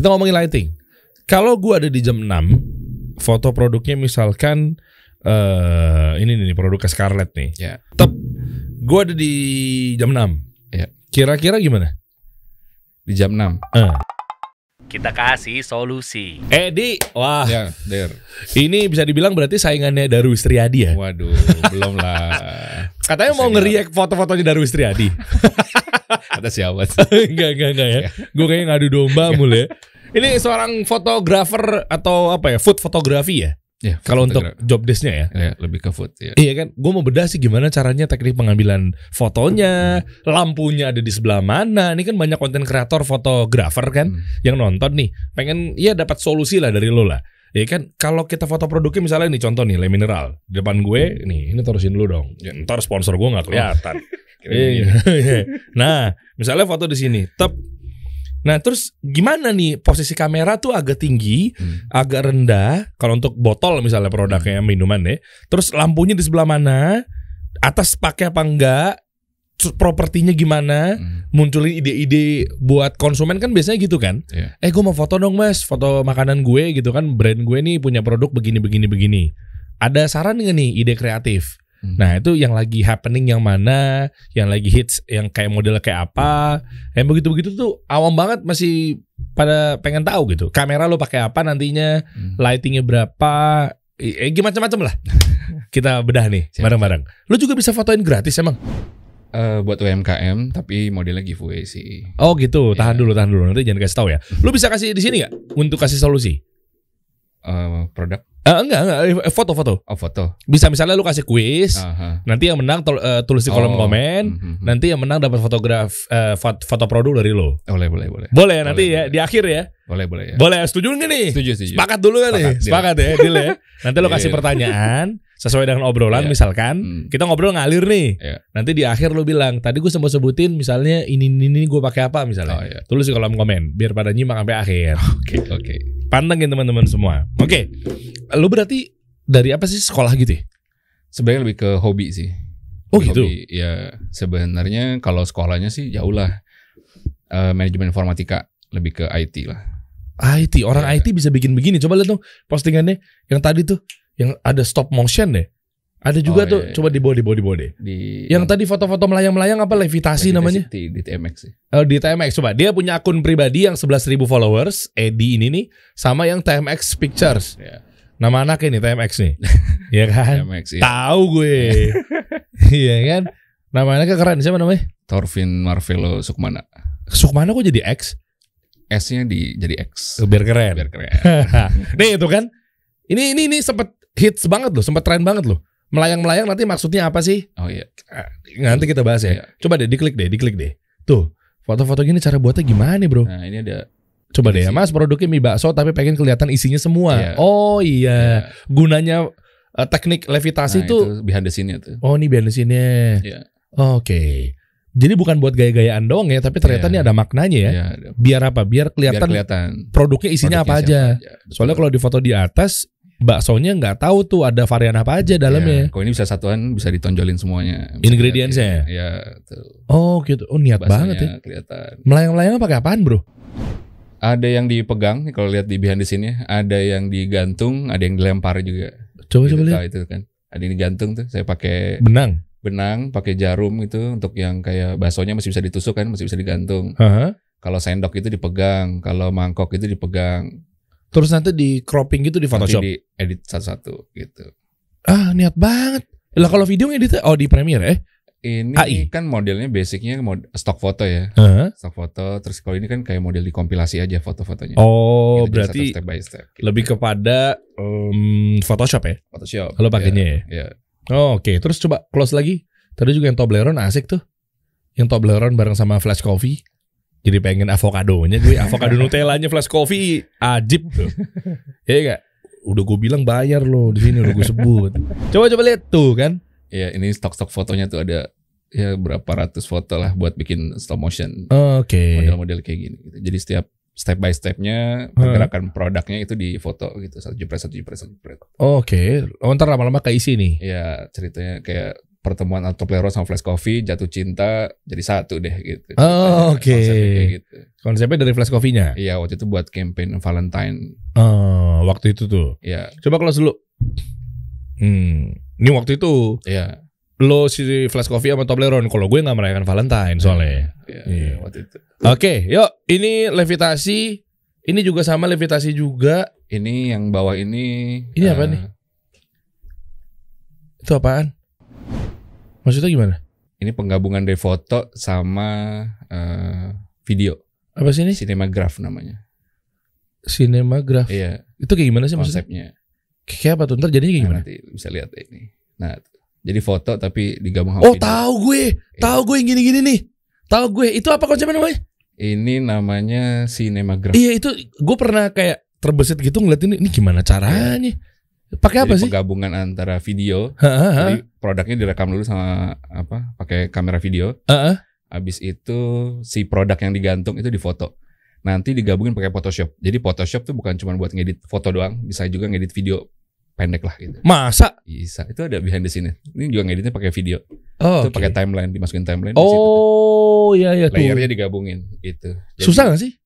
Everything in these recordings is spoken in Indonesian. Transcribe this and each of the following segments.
kita ngomongin lighting. Kalau gua ada di jam 6, foto produknya misalkan eh ini nih produknya Scarlett nih. Ya. Tep. Gua ada di jam 6. Ya. Kira-kira gimana? Di jam 6. Eh. Kita kasih solusi. Edi, wah, Ya, der. ini bisa dibilang berarti saingannya Darwis Triadi ya. Waduh, belum lah. Katanya mau Senior. ngeriak foto-fotonya Darwis Triadi. Kata siapa? enggak, enggak, enggak ya. Gue kayaknya ngadu domba mulu ya. Ini seorang fotografer atau apa ya, food fotografi ya. Ya, Kalau untuk job desk-nya ya. ya, lebih ke food ya. Iya kan, gue mau bedah sih gimana caranya teknik pengambilan fotonya, lampunya ada di sebelah mana. Ini kan banyak konten kreator fotografer kan Hmm. yang nonton nih, pengen ya dapat solusi lah dari lo lah. Ya kan, kalau kita foto produknya misalnya nih contoh nih, Le Mineral di depan gue, nih ini terusin dulu dong. Ya, ntar sponsor gue nggak kelihatan. Kira Iya. gini. nah, misalnya foto di sini, tep. Nah, terus gimana nih posisi kamera tuh agak tinggi, Hmm. agak rendah kalau untuk botol misalnya produknya minuman ya. Terus lampunya di sebelah mana? Atas pakai apa enggak? Propertinya gimana? Hmm. Munculin ide-ide buat konsumen kan biasanya gitu kan? Iya. Eh gue mau foto dong mas, foto makanan gue gitu kan, brand gue nih punya produk begini begini begini. Ada saran nggak nih ide kreatif? Hmm. Nah itu yang lagi happening yang mana, yang lagi hits, yang kayak model kayak apa, yang begitu-begitu tuh awam banget masih pada pengen tahu gitu. Kamera lo pakai apa nantinya, Hmm. lightingnya berapa, eh gimana macam lah. Kita bedah nih bareng-bareng. Lo juga bisa fotoin gratis emang? Eh, buat UMKM tapi modelnya giveaway sih. Oh gitu, tahan Iya. dulu, tahan dulu. Nanti jangan kasih tahu ya. Lo bisa kasih di sini nggak untuk kasih solusi? Eh, produk Eh, enggak, enggak, eh, foto-foto. oh foto. Bisa misalnya lu kasih kuis, Aha. nanti yang menang tul- eh, tulis di kolom Oh, komen, mhm. nanti yang menang dapat fotograf eh, foto, foto produk dari lo. boleh boleh boleh. Boleh nanti Boleh, ya boleh. di akhir ya. Boleh boleh ya. Boleh, setuju nggak nih? Setuju setuju. Sepakat dulu kan nih? Sepakat, ya, deal ya. Nanti lo kasih Deal. pertanyaan sesuai dengan obrolan Iya. misalkan Hmm. kita ngobrol ngalir nih. Iya. Nanti di akhir lo bilang, tadi gue sempat sebutin misalnya ini ini, ini gue pakai apa misalnya. Oh iya. Tulis di kolom komen biar pada nyimak sampai akhir. Oke oke. Pantengin teman-teman semua. Oke. Lu berarti dari apa sih sekolah gitu ya? Sebenarnya lebih ke hobi sih. Oh gitu. hobi. Ya sebenarnya kalau sekolahnya sih jauh lah. Eh, manajemen informatika lebih ke IT lah. IT, orang Iya. IT bisa bikin begini. Coba lihat dong postingannya yang tadi tuh yang ada stop motion deh. Ada juga Oh, tuh, iya, iya. coba di bawah di bawah di Yang tadi foto-foto melayang-melayang apa levitasi namanya? Di, di TMX sih. Oh, di TMX coba. Dia punya akun pribadi yang 11.000 followers, Edi ini nih, sama yang TMX Pictures. Ya. Nama anaknya nih TMX nih. Iya kan? TMX ya. Tahu gue. Iya kan? Nama anaknya keren siapa namanya? Torvin Marvelo Sukmana. Sukmana kok jadi X? S-nya di jadi X. Biar keren. Biar keren. nih itu kan. Ini ini ini sempet hits banget loh, sempet tren banget loh. Melayang-melayang nanti maksudnya apa sih? Oh iya. Nanti kita bahas ya. Iya. Coba deh diklik deh, diklik deh. Tuh, foto-foto gini cara buatnya gimana bro? Nah, ini ada Coba deh ya. Mas produknya mie bakso tapi pengen kelihatan isinya semua. Iya. Oh iya, ya, gunanya eh, teknik levitasi nah, tuh. itu behind the scene-nya tuh. Oh ini benesinnya. Iya. Oke. Jadi bukan buat gaya-gayaan doang ya, tapi ternyata Iya. ini ada maknanya ya. Iya, ada- Biar apa? Biar biar kelihatan kelihatan produknya isinya apa produknya aja. siapa Soalnya kalau di foto di atas baksonya nggak tahu tuh ada varian apa aja dalamnya. Kalau ini bisa satuan bisa ditonjolin semuanya. Ingredients-nya? kelihatan. Iya, tuh. Oh gitu. Oh niat banget ya. Kelihatan. Melayang-melayang pakai apaan bro? Ada yang dipegang nih kalau lihat di behind the scene-nya, ada yang digantung, ada yang dilempar juga. Coba Gitu, coba lihat. itu kan. Ada yang digantung tuh. Saya pakai Benang. benang, pakai jarum itu untuk yang kayak baksonya masih bisa ditusuk kan, masih bisa digantung. Haha. Kalau sendok itu dipegang, kalau mangkok itu dipegang. Terus nanti di cropping gitu di Photoshop. Nanti diedit satu-satu gitu. Ah niat banget. Lah kalau video ngeditnya oh di Premiere eh? Ini AI. kan modelnya basicnya mod stock foto ya, Hah? stock foto. Terus kalau ini kan kayak model dikompilasi aja foto-fotonya. Oh Gitu, berarti satu step by step. gitu. lebih kepada em, Photoshop ya? Photoshop. Kalau pakainya ya. ya. Oh, Oke, terus coba close lagi. Tadi juga yang Toblerone asik tuh. Yang Toblerone bareng sama Flash Coffee. Jadi pengen avokadonya gue, avocado Nutellanya Flash Coffee ajib tuh. ya enggak? Udah gue bilang bayar loh di sini udah gue sebut. Coba coba lihat tuh kan. Ya, ini stok-stok fotonya tuh ada ya berapa ratus foto lah buat bikin stop motion Oke. model-model kayak gini. Gitu. Jadi setiap step by stepnya pergerakan produknya itu di foto gitu satu jepret satu jepret satu jepret. Oke. Oh, ntar lama-lama keisi nih. Ya ceritanya kayak pertemuan Toblerone sama Flash Coffee jatuh cinta jadi satu deh gitu. Oh, oke. Konsepnya kayak gitu. Konsepnya dari Flash Coffee-nya. Iya waktu itu buat campaign Valentine. Oh, waktu itu tuh. Iya, Coba close dulu. Hmm, ini waktu itu iya. lo si Flash Coffee sama Toblerone. Kalau gue nggak merayakan Valentine soalnya. Iya, Iya. waktu itu. Oke, yuk. Ini levitasi. Ini juga sama levitasi juga. Ini yang bawah ini. Ini apa eh, nih? Itu apaan? Maksudnya gimana? Ini penggabungan dari foto sama eh, video. Apa sih ini? Cinemagraph namanya. Cinemagraph. Iya, Itu kayak gimana sih maksudnya? konsepnya. Kayak apa tuh? Ntar jadinya kayak Nah, gimana? nanti bisa lihat ini. Nah, jadi foto tapi digabung sama Oh, video. tahu gue. Tahu gue yang gini-gini nih. Tahu gue. Itu apa konsepnya namanya? Ini namanya Cinemagraph. Iya, itu gue pernah kayak terbesit gitu ngeliat ini. Ini gimana caranya? Pakai apa Jadi sih? penggabungan antara video. Heeh, heeh, Jadi produknya direkam dulu sama apa? Pakai kamera video. heeh. Habis itu si produk yang digantung itu difoto. Nanti digabungin pakai Photoshop. Jadi Photoshop tuh bukan cuma buat ngedit foto doang, bisa juga ngedit video pendek lah gitu. Masa? Bisa. Itu ada behind the scene. Ini juga ngeditnya pakai video. Oh, itu oke. pakai timeline, dimasukin timeline di situ tuh. Oh, iya iya tuh. Layernya digabungin gitu. Jadi, Susah gak sih?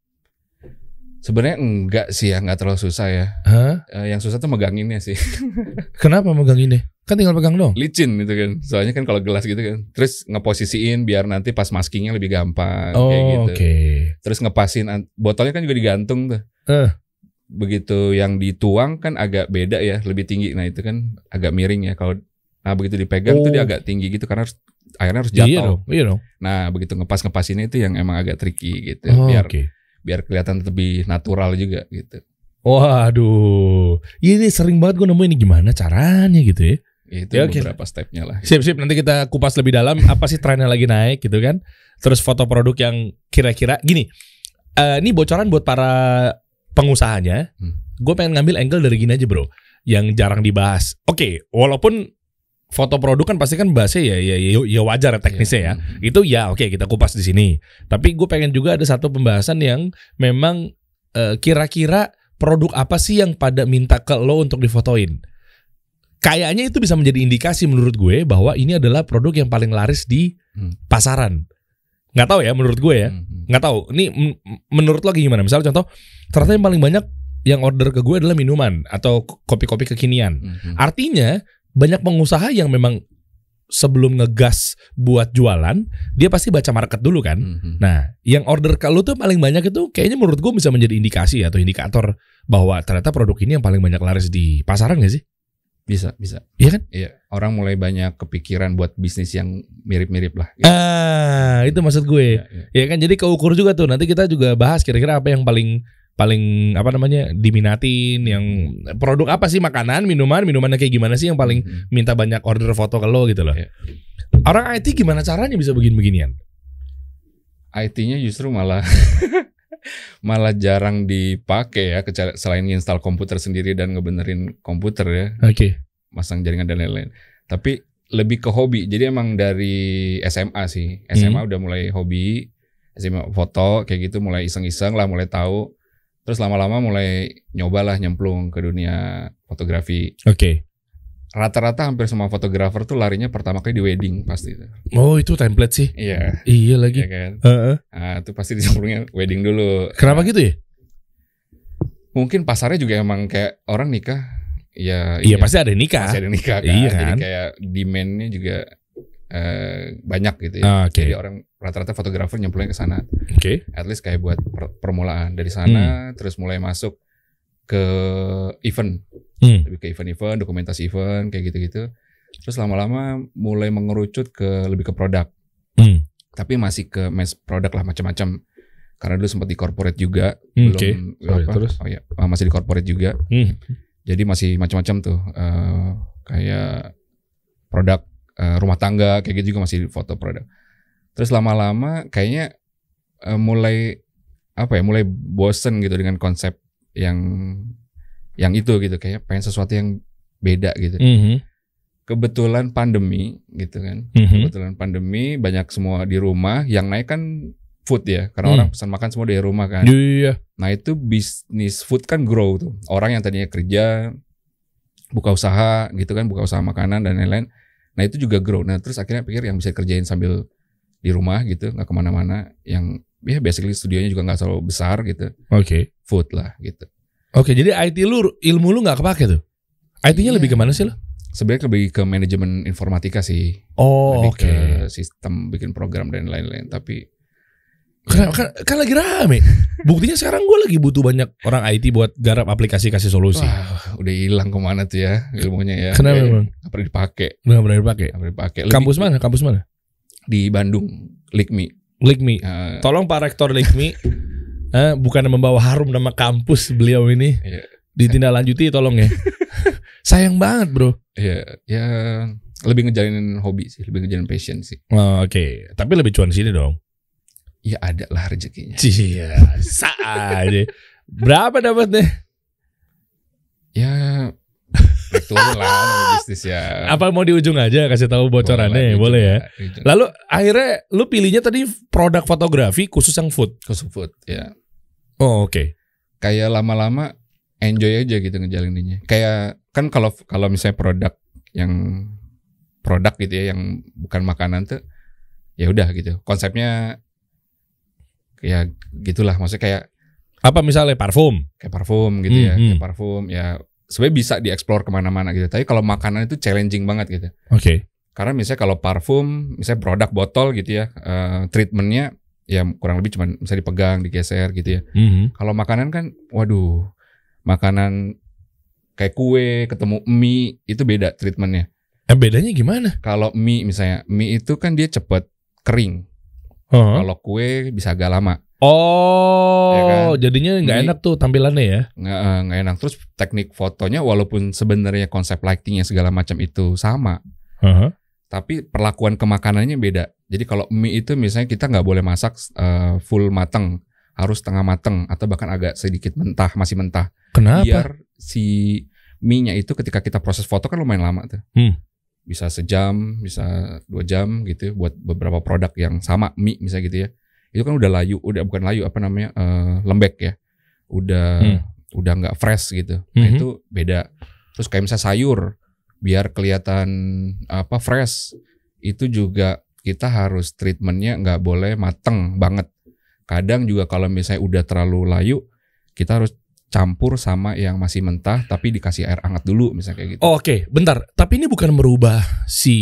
Sebenarnya enggak sih ya, enggak terlalu susah ya. Hah? Eh, yang susah tuh meganginnya sih. Kenapa megang ini? Kan tinggal pegang dong. Licin gitu kan. Soalnya kan kalau gelas gitu kan. Terus ngeposisiin biar nanti pas maskingnya lebih gampang Oh, kayak gitu. oke. Terus ngepasin botolnya kan juga digantung tuh. Eh. Begitu yang dituang kan agak beda ya, lebih tinggi. Nah, itu kan agak miring ya kalau nah begitu dipegang tuh Oh. dia agak tinggi gitu karena harus airnya harus jatuh. Iya dong, iya dong. Nah, begitu ngepas-ngepasinnya itu yang emang agak tricky gitu. Oh, biar oke. Biar kelihatan lebih natural juga gitu. Waduh, ini sering banget gue nemuin ini gimana caranya gitu ya. Itu Ya, beberapa stepnya lah. Sip sip nanti kita kupas lebih dalam apa sih trennya lagi naik gitu kan. Terus foto produk yang kira-kira gini. eh, ini bocoran buat para pengusahanya. Hmm. Gue pengen ngambil angle dari gini aja bro, yang jarang dibahas. Oke, walaupun foto produk kan pasti kan bahasnya ya ya ya, ya wajar ya teknisnya ya. Hmm. Itu ya oke kita kupas di sini. Tapi gue pengen juga ada satu pembahasan yang memang eh, kira-kira produk apa sih yang pada minta ke lo untuk difotoin. Kayaknya itu bisa menjadi indikasi menurut gue bahwa ini adalah produk yang paling laris di Hmm. pasaran. Nggak tahu ya menurut gue ya. Hmm. Nggak tahu. Ini menurut lo gimana? Misalnya contoh, ternyata yang paling banyak yang order ke gue adalah minuman atau kopi-kopi kekinian. Hmm. Artinya banyak pengusaha yang memang sebelum ngegas buat jualan, dia pasti baca market dulu kan. Hmm. Nah, yang order ke lu tuh paling banyak itu kayaknya menurut gue bisa menjadi indikasi atau indikator bahwa ternyata produk ini yang paling banyak laris di pasaran gak sih? Bisa, bisa. Iya kan? Iya, orang mulai banyak kepikiran buat bisnis yang mirip-mirip lah. gitu. Ah, itu maksud gue. Iya, iya. Ya kan jadi keukur juga tuh. Nanti kita juga bahas kira-kira apa yang paling paling apa namanya diminatin yang produk apa sih makanan minuman minumannya kayak gimana sih yang paling Hmm. minta banyak order foto ke lo gitu loh Iya. orang IT gimana caranya bisa begini beginian IT-nya justru malah malah jarang dipakai ya kecuali- selain install komputer sendiri dan ngebenerin komputer ya, oke masang jaringan dan lain-lain. Tapi lebih ke hobi. Jadi emang dari SMA sih. SMA Hmm. udah mulai hobi, SMA foto kayak gitu mulai iseng-iseng lah, mulai tahu. Terus lama-lama mulai nyobalah nyemplung ke dunia fotografi. oke Rata-rata hampir semua fotografer tuh larinya pertama kali di wedding pasti. oh itu template sih Iya, iya lagi iya kan. Heeh. Nah, itu pasti dicemplungnya wedding dulu. kenapa gitu ya Mungkin pasarnya juga emang kayak orang nikah. Ya, iya pasti ada nikah Masih ada nikah kan. Iya Jadi kan? kayak demand-nya juga eh, banyak gitu ya. Ah, oke Jadi orang rata-rata fotografer nyemplungnya ke sana. oke At least kayak buat per- permulaan dari sana Hmm. terus mulai masuk ke event. Hmm. Lebih ke event-event, dokumentasi event kayak gitu-gitu. Terus lama-lama mulai mengerucut ke lebih ke produk. Hmm. Tapi masih ke mass produk lah macam-macam. Karena dulu sempat di corporate juga, Hmm, belum oke. Sorry, apa, terus? Oh ya, masih di corporate juga. Hmm. Jadi masih macam-macam tuh eh, kayak produk eh, rumah tangga kayak gitu juga masih foto produk. Terus lama-lama kayaknya eh, mulai apa ya mulai bosen gitu dengan konsep yang yang itu gitu kayak pengen sesuatu yang beda gitu. Mhm. Kebetulan pandemi gitu kan. Mhm. Kebetulan pandemi banyak semua di rumah yang naik kan food ya karena Hmm. orang pesan makan semua dari rumah kan. Iya. Nah itu bisnis food kan grow tuh. Orang yang tadinya kerja, buka usaha gitu kan, buka usaha makanan dan lain-lain. Nah itu juga grow. Nah terus akhirnya pikir yang bisa kerjain sambil di rumah gitu, nggak ke mana-mana. Yang ya basically studionya juga nggak terlalu besar gitu, Oke. food lah gitu. Oke, jadi IT lu ilmu lu nggak kepake tuh. IT-nya Iya. lebih ke mana sih lo? Sebenarnya lebih ke manajemen informatika sih, Oh, oke. ke sistem bikin program dan lain-lain. Tapi Kan, kan, kan lagi rame. Buktinya sekarang gue lagi butuh banyak orang IT buat garap aplikasi kasih solusi. wah, udah hilang ke mana tuh ya ilmunya ya. Kenapa bang? Nggak pernah dipakai, Nggak pernah dipakai. nggak pernah dipakai. Kampus mana? Kampus mana? Di Bandung, Likmi. Like me. Eh, Tolong Pak Rektor Like me. eh, bukan membawa harum nama kampus beliau ini. Iya. Ditindaklanjuti tolong ya. Sayang banget bro. ya, ya lebih ngejalanin hobi sih, lebih ngejalanin passion sih. Oh, Oke, tapi lebih cuan sini dong. Ya ada lah rezekinya. Sa aja. Berapa dapatnya? Ya naik turun lah bisnis ya. Apa mau di ujung aja kasih tahu bocorannya? Boleh, ya. ya. Lalu akhirnya lu pilihnya tadi produk fotografi khusus yang food. Khusus food ya. Oh oke. Kayak lama-lama enjoy aja gitu ngejalaninnya. Kayak kan kalau kalau misalnya produk yang produk gitu ya yang bukan makanan tuh ya udah gitu. Konsepnya ya gitulah maksudnya kayak Apa misalnya parfum? kayak parfum gitu Hmm, ya, hmm. kayak parfum ya sebenarnya bisa dieksplor ke mana-mana gitu. Tapi kalau makanan itu challenging banget gitu. Oke. Karena misalnya kalau parfum, misalnya produk botol gitu ya, eh, treatmentnya ya kurang lebih cuma bisa dipegang, digeser gitu ya. Mhm. Kalau makanan kan, waduh, makanan kayak kue, ketemu mie itu beda treatmentnya. Eh, bedanya gimana? Kalau mie misalnya, mie itu kan dia cepet kering. Hah? Kalau kue bisa agak lama, Oh, Ya kan? jadinya nggak enak tuh tampilannya ya? nggak eh, nggak enak. Terus teknik fotonya walaupun sebenarnya konsep lightingnya segala macam itu sama, Heeh. tapi perlakuan ke makanannya beda. Jadi kalau mie itu misalnya kita nggak boleh masak eh, full mateng, harus setengah mateng atau bahkan agak sedikit mentah, masih mentah. Kenapa? Biar si mie-nya itu ketika kita proses foto kan lumayan lama tuh. Hmm. Bisa sejam, bisa dua jam gitu buat beberapa produk yang sama mie misalnya gitu ya. Itu kan udah layu, udah bukan layu apa namanya eh, lembek ya. Udah Hmm. udah nggak fresh gitu. Nah Mhm. itu beda. Terus kayak misalnya sayur, biar kelihatan apa fresh, itu juga kita harus treatmentnya nggak boleh mateng banget. Kadang juga kalau misalnya udah terlalu layu, kita harus campur sama yang masih mentah tapi dikasih air hangat dulu misalnya kayak gitu. Oh, Oke, bentar. Tapi ini bukan merubah si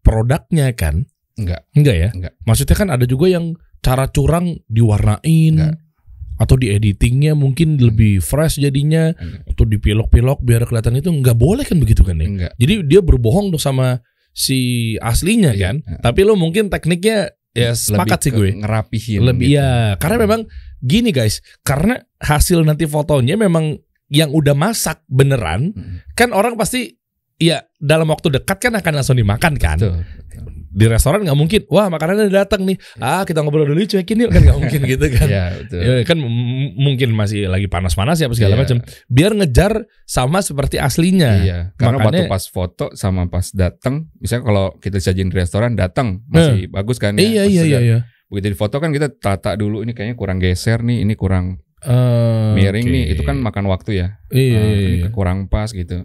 produknya kan? Enggak. Enggak ya? Enggak. Maksudnya kan ada juga yang cara curang diwarnain Enggak. atau di editingnya mungkin lebih fresh jadinya Enggak. atau dipilok-pilok biar kelihatan itu nggak boleh kan begitu kan ya? Enggak. Jadi dia berbohong dong sama si aslinya Iya. kan? Tapi lo mungkin tekniknya ya sepakat Lebih sih gue. ngerapihin. Lebih gitu. ya, karena memang gini guys, karena hasil nanti fotonya memang yang udah masak beneran, Mm. kan orang pasti ya dalam waktu dekat kan akan langsung dimakan kan. Betul. Di restoran nggak mungkin, wah makanannya udah datang nih, ah kita ngobrol dulu cuekin yuk kan nggak mungkin gitu kan. Iya, betul. Ya, kan mungkin masih lagi panas-panas ya apa segala Iya. macam. Biar ngejar sama seperti aslinya. Iya, karena Makanya- waktu pas foto sama pas datang, misalnya kalau kita disajiin di restoran datang masih bagus kan ya. Iya iya iya iya. Begitu di foto kan kita tata dulu ini kayaknya kurang geser nih, ini kurang Eh, miring oke. nih. Itu kan makan waktu ya. iya, ini iya. kurang pas gitu.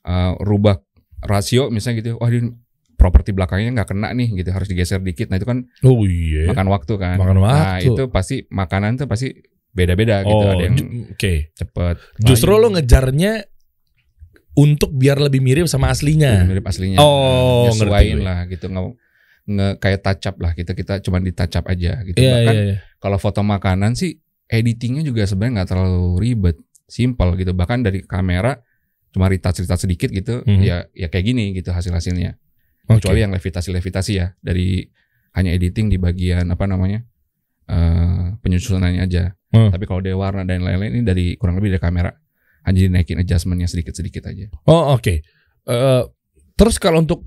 Eh, rubah rasio misalnya gitu. Wah, ini properti belakangnya nggak kena nih gitu, harus digeser dikit. Nah, itu kan Oh iya. makan waktu kan. Makan Nah, waktu. itu pasti makanan tuh pasti beda-beda gitu. oh, Ada yang oke. cepet. Justru lo ngejarnya untuk biar lebih mirip sama aslinya. mirip aslinya. Oh, Nah, ngerti lah gitu nge, nge kayak up lah kita kita cuma di touch up aja gitu. Iya Bahkan iya iya. kalau foto makanan sih editingnya juga sebenarnya nggak terlalu ribet, simple gitu. Bahkan dari kamera cuma retouch retouch sedikit gitu, Mhm. ya ya kayak gini gitu hasil hasilnya. Oke. Kecuali yang levitasi levitasi ya dari hanya editing di bagian apa namanya eh penyusunannya aja. Hmm. Tapi kalau dari warna dan lain-lain ini dari kurang lebih dari kamera hanya dinaikin adjustmentnya sedikit sedikit aja. Oh oke. Eh, terus kalau untuk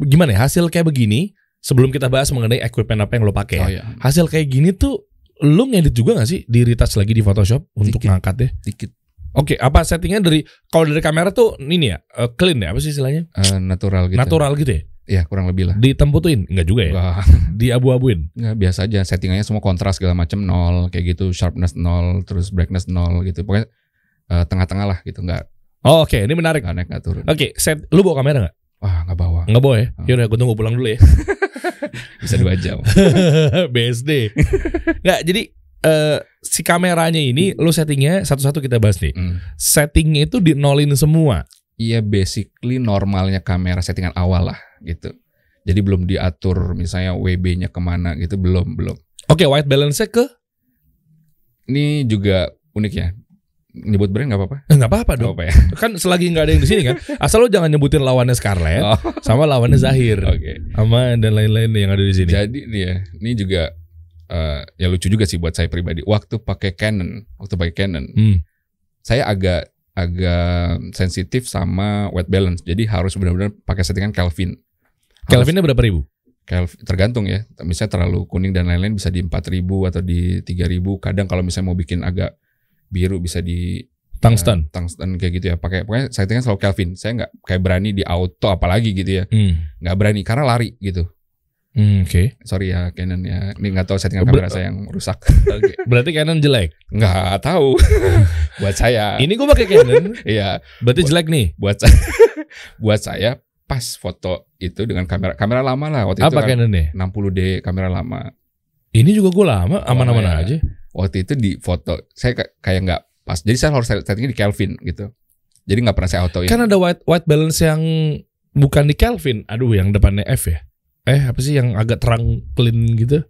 gimana ya hasil kayak begini sebelum kita bahas mengenai equipment apa yang lo pakai. Oh ya. ya, Hasil kayak gini tuh lo ngedit juga gak sih di retouch lagi di Photoshop untuk Dikit. ngangkat ya? dikit Oke, apa settingnya dari kalau dari kamera tuh ini ya eh, clean ya apa sih istilahnya? eh, natural gitu. Natural gitu ya? Ya kurang lebih lah. Ditemputuin? Enggak juga ya? Enggak, Diabu-abuin? enggak biasa aja settingannya semua kontras segala macam nol kayak gitu sharpness nol terus brightness nol gitu pokoknya eh, tengah-tengah lah gitu nggak Oh, oke, ini menarik. nggak naik nggak turun Oke, set lu bawa kamera nggak? Wah nggak bawa. Nggak boleh. Oh. Yaudah, gue tunggu pulang dulu ya. Bisa dua jam. BSD. Nggak, jadi eh, si kameranya ini lu settingnya satu-satu kita bahas nih. Hmm. Settingnya itu di nolin semua. Iya basically normalnya kamera settingan awal lah gitu. Jadi belum diatur misalnya WB-nya ke mana gitu belum belum. Oke, white balance-nya ke Ini juga unik ya. Nyebut brand nggak apa-apa? Eh, nggak apa-apa dong. apa ya? Kan selagi nggak ada yang di sini kan. Asal lu jangan nyebutin lawannya Scarlett Oh, sama lawannya Zahir. Oke. Sama dan lain-lain yang ada di sini. Jadi nih ya, ini juga eh, ya lucu juga sih buat saya pribadi. Waktu pakai Canon, waktu pakai Canon, Hmm. saya agak agak sensitif sama white balance. Jadi harus benar-benar pakai settingan Kelvin. Kelvinnya berapa ribu? Kelvin tergantung ya. Misalnya terlalu kuning dan lain-lain bisa di 4000 atau di 3000. Kadang kalau misalnya mau bikin agak biru bisa di Tungsten. eh, tungsten kayak gitu ya. Pakai pokoknya settingan selalu Kelvin. Saya nggak kayak berani di auto apalagi gitu ya. Hmm. Nggak berani karena lari gitu. Hmm, Oke. Sorry ya Canon ya. Ini nggak tahu settingan Ber- kamera saya yang rusak. Oke. Berarti Canon jelek. Nggak tahu. buat saya. Ini gue pakai Canon, Iya, berarti jelek nih. buat saya. buat saya pas foto itu dengan kamera kamera lama lah waktu itu Apa kan Canonnya? 60D kamera lama. Ini juga gue lama, aman-aman ya. aja. Waktu itu di foto saya ka- kayak nggak pas. Jadi saya harus settingnya di Kelvin gitu. Jadi nggak pernah saya autoin. Kan ada white white balance yang bukan di Kelvin. Aduh, yang depannya F ya. Eh, apa sih yang agak terang clean gitu?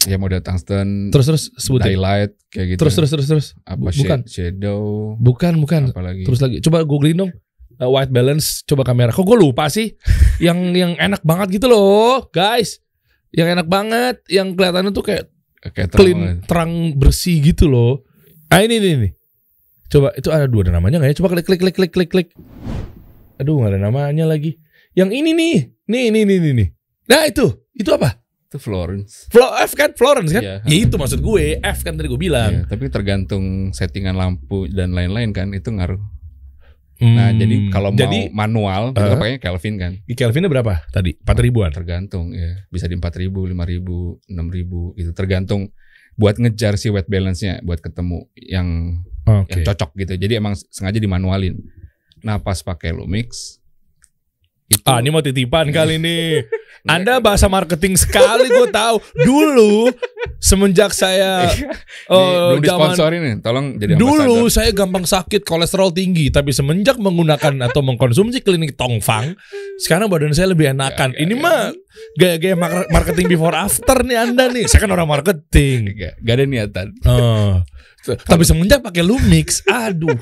ya mode tungsten, Terus terus sebutin. daylight kayak gitu. Terus terus terus terus. apa bukan. shadow, Bukan, bukan. apa lagi? Terus lagi. Coba googling dong. Uh, white balance coba kamera. Kok gue lupa sih? yang yang enak banget gitu loh, guys. Yang enak banget, yang kelihatannya tuh kayak kayak terang clean, banget. terang bersih gitu loh. Ah ini nih nih. Coba itu ada dua ada namanya nggak ya? Coba klik klik klik klik klik klik. Aduh nggak ada namanya lagi. Yang ini nih, nih nih nih nih. nih. Nah itu, itu apa? Itu Florence. Flo F kan Florence kan? Iya. Ya itu maksud gue. F kan tadi gue bilang. Iya, tapi tergantung settingan lampu dan lain-lain kan itu ngaruh. Nah, Hmm, jadi kalau jadi mau manual kita Eh? pakainya Kelvin kan. di Kelvinnya berapa tadi? 4 ribuan. Tergantung ya. Bisa di 4000, 5000, 6000 gitu. Tergantung buat ngejar si white balance-nya buat ketemu yang Oke. yang cocok gitu. Jadi emang sengaja dimanualin. Nah, pas pakai Lumix itu Ah ini mau titipan kali ini. Anda bahasa marketing sekali gue tahu. Dulu semenjak saya Nih, oh, belum zaman disponsorin nih. Tolong jadi Dulu ambasador. saya gampang sakit kolesterol tinggi, tapi semenjak menggunakan atau mengkonsumsi klinik Tongfang, sekarang badan saya lebih enakan. Ya, ya, Ini ya. mah gaya-gaya mar- marketing before after nih Anda nih. Saya kan orang marketing. Gak, gak ada niatan. Oh. Tapi semenjak pakai Lumix, aduh.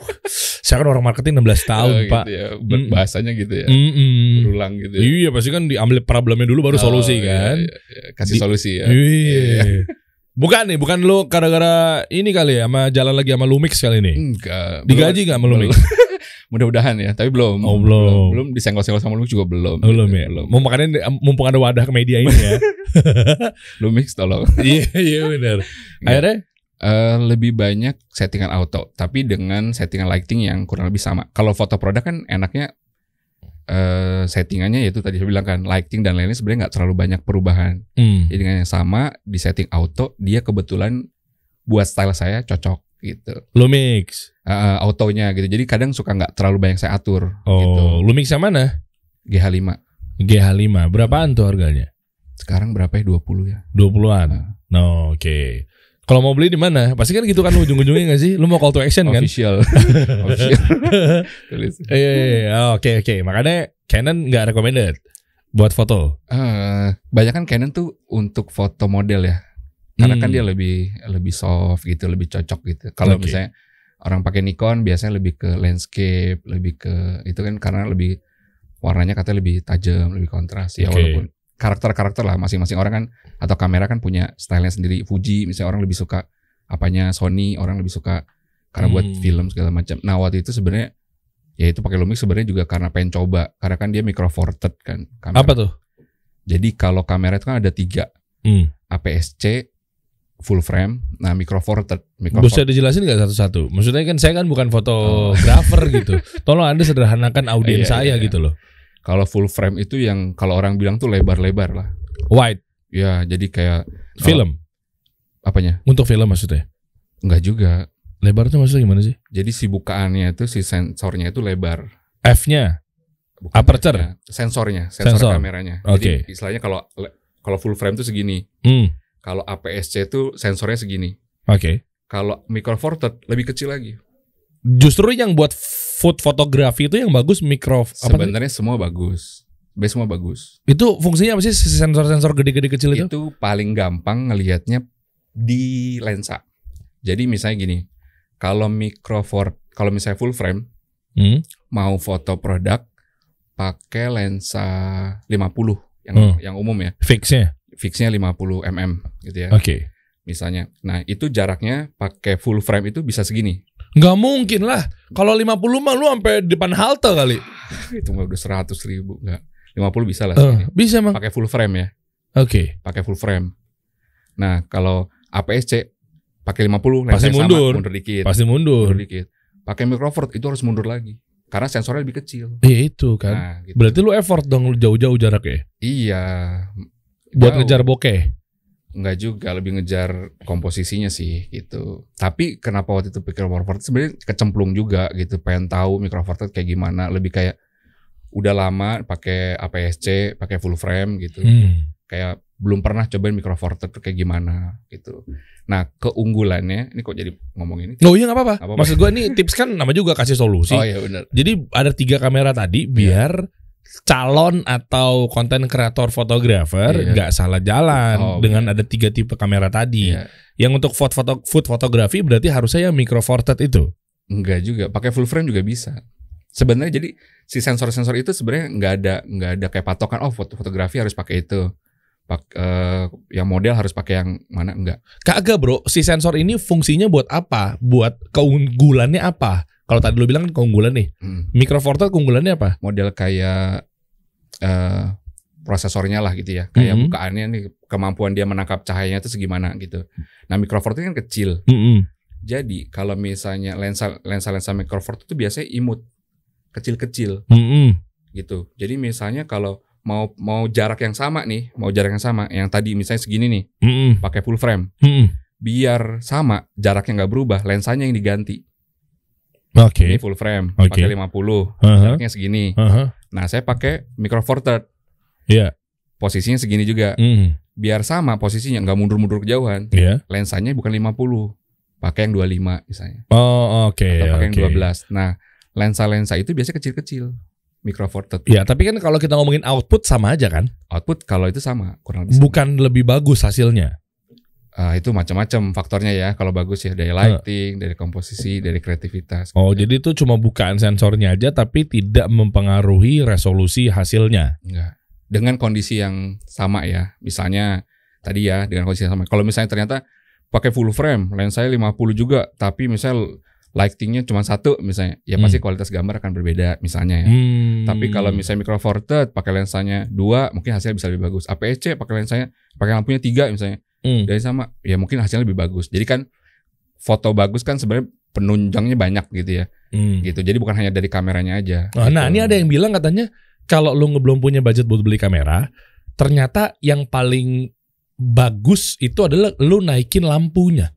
Saya kan orang marketing 16 tahun, Oh, Pak. Gitu ya. Ber- Mm. Bahasanya gitu ya. Mm-mm. Berulang gitu ya. Iya, pasti kan diambil problemnya dulu baru solusi Oh, iya, kan. iya, iya. Kasih Di- solusi ya. Iya. Bukan nih, bukan lu gara-gara ini kali ya, sama jalan lagi sama Lumix kali ini. Enggak. Digaji nggak sama Lumix? belum. Mudah-mudahan ya, tapi belum. Oh, belum. Belum disenggol-senggol sama Lumix juga belum. Belum ya. Belum. Mau makanya mumpung ada wadah ke media ini ya. Lumix tolong. Iya, iya benar. Akhirnya Eh, lebih banyak settingan auto, tapi dengan settingan lighting yang kurang lebih sama. Kalau foto produk kan enaknya eh settingannya yaitu tadi saya bilang kan lighting dan lainnya sebenarnya nggak terlalu banyak perubahan. hmm. Jadi dengan yang sama di setting auto dia kebetulan buat style saya cocok gitu. Lumix. Eh, autonya gitu. Jadi kadang suka nggak terlalu banyak saya atur gitu. Oh, Lumix yang mana? GH5 GH5. Berapaan tuh harganya? sekarang berapa ya 20 ya? 20-an. Nah. No, oke. Kalau mau beli di mana? Pasti kan gitu kan ujung-ujungnya gak sih? Lu mau call to action kan? Official. Official. Iya, iya, iya. Oh, Oke, oke. Makanya Canon nggak recommended buat foto. Eh, banyak kan Canon tuh untuk foto model ya. Karena kan Hmm. dia lebih lebih soft gitu, lebih cocok gitu. Kalau Oke. misalnya orang pakai Nikon biasanya lebih ke landscape, lebih ke itu kan karena lebih warnanya katanya lebih tajam, lebih kontras ya Oke. walaupun karakter-karakter lah masing-masing orang kan atau kamera kan punya stylenya sendiri. Fuji misalnya orang lebih suka apanya Sony, orang lebih suka karena buat Hmm. film segala macam. Nah, waktu itu sebenarnya ya itu pakai Lumix sebenarnya juga karena pengen coba karena kan dia micro four third kan kamera. Apa tuh? Jadi kalau kamera itu kan ada tiga Hmm. APS-C full frame, nah micro four third, micro Bisa dijelasin nggak satu-satu? Maksudnya kan saya kan bukan fotografer gitu. Tolong anda sederhanakan audiens Iya, saya iya. gitu loh. Kalau full frame itu yang kalau orang bilang tuh lebar-lebar lah. Wide Ya, jadi kayak film apanya? untuk film maksudnya. Enggak juga. Lebar tuh maksudnya gimana sih? Jadi si bukaannya itu si sensornya itu lebar. F-nya Aperture? lensnya, sensornya, sensor, Sensor. kameranya. Oke. Jadi istilahnya kalau kalau full frame itu segini, Hmm. kalau APS-C itu sensornya segini. Oke. Kalau micro four third lebih kecil lagi. Justru yang buat food fotografi itu yang bagus mikro? Sebenarnya semua bagus. Sebenarnya semua bagus. Itu fungsinya apa sih si sensor-sensor gede-gede kecil itu? Itu paling gampang ngelihatnya di lensa. Jadi misalnya gini, kalau micro four, kalau misalnya full frame, Hmm. mau foto produk pakai lensa 50 yang Hmm. yang umum ya. Fixnya. Fixnya 50 mm gitu ya. Oke. Misalnya. Nah, itu jaraknya pakai full frame itu bisa segini. Nggak mungkin lah. Kalau 50 mah lu sampai depan halte kali. itu mah udah 100 ribu enggak. 50 bisa lah segini. bisa mah. Pakai full frame ya. Oke. Pakai full frame. Nah, kalau APS-C pakai 50 Pasti lensanya sama, mundur. mundur dikit. Pasti mundur. mundur dikit. Pakai micro four itu harus mundur lagi. Karena sensornya lebih kecil. Iya itu kan. Nah, gitu. Berarti lu effort dong lu jauh-jauh jaraknya. Iya. Buat Jauh. ngejar bokeh. Enggak juga, lebih ngejar komposisinya sih gitu. Tapi kenapa waktu itu pikir micro four third sebenarnya kecemplung juga gitu, pengen tahu micro four kayak gimana, lebih kayak udah lama pakai APS-C, pakai full frame gitu. Hmm. Kayak belum pernah cobain micro four kayak gimana gitu. Nah, keunggulannya ini kok jadi ngomong ini? Oh iya nggak apa-apa. Nggak. Maksud gua nih tips kan nama juga kasih solusi. Oh iya benar. Jadi ada tiga kamera tadi biar calon atau konten kreator fotografer Iya. nggak salah jalan Oh, dengan ada tiga tipe kamera tadi. Iya. Yang untuk foto foto food fotografi berarti harusnya yang micro four third itu. Enggak juga, pakai full frame juga bisa. Sebenarnya jadi si sensor-sensor itu sebenarnya nggak ada nggak ada kayak patokan oh foto fotografi harus pakai itu. Pak, eh, yang model harus pakai yang mana enggak. Kagak bro, si sensor ini fungsinya buat apa? Buat keunggulannya apa? Kalau tadi lu bilang kan keunggulan nih, Hmm. micro four third keunggulannya apa? Model kayak eh prosesornya lah gitu ya. Kayak Mhm. bukaannya nih kemampuan dia menangkap cahayanya itu segimana gitu. Nah, micro four Third kan kecil. Mm-mm. Jadi kalau misalnya lensa lensa lensa micro four Third itu biasanya imut. Kecil-kecil Mm-mm. gitu. Jadi misalnya kalau mau mau jarak yang sama nih, mau jarak yang sama, yang tadi misalnya segini nih, Mm-mm. pakai full frame, Mm-mm. biar sama jaraknya nggak berubah, lensanya yang diganti. Oke. Ini full frame, Oke. pakai 50, Aha. jaraknya segini. Aha. Nah saya pakai micro four third, Iya. posisinya segini juga, Mm. biar sama posisinya, nggak mundur-mundur kejauhan. Iya. Lensanya bukan 50, pakai yang 25 misalnya, Oh oke. atau pakai yang oke. 12. Nah lensa-lensa itu biasanya kecil-kecil, micro four third. Ya, tapi kan kalau kita ngomongin output sama aja kan? Output kalau itu sama, kurang lebih. sama. Bukan lebih bagus hasilnya. Ah, itu macam-macam faktornya ya. Kalau bagus ya dari lighting, dari komposisi, dari kreativitas. Oh, Gitu. jadi itu cuma bukaan sensornya aja tapi tidak mempengaruhi resolusi hasilnya. enggak. Dengan kondisi yang sama ya. Misalnya tadi ya dengan kondisi yang sama. Kalau misalnya ternyata pakai full frame, lensanya 50 juga, tapi misal lightingnya cuma satu misalnya, ya pasti Hmm. kualitas gambar akan berbeda misalnya ya. Hmm. Tapi kalau misalnya micro four third pakai lensanya dua, mungkin hasilnya bisa lebih bagus. APS-C pakai lensanya, pakai lampunya tiga misalnya, Hmm. dari sama, ya mungkin hasilnya lebih bagus. Jadi kan foto bagus kan sebenarnya penunjangnya banyak gitu ya, Hmm. gitu. Jadi bukan hanya dari kameranya aja. Nah, nah, gitu. ini ada yang bilang katanya kalau lu belum punya budget buat beli kamera, ternyata yang paling bagus itu adalah lu naikin lampunya.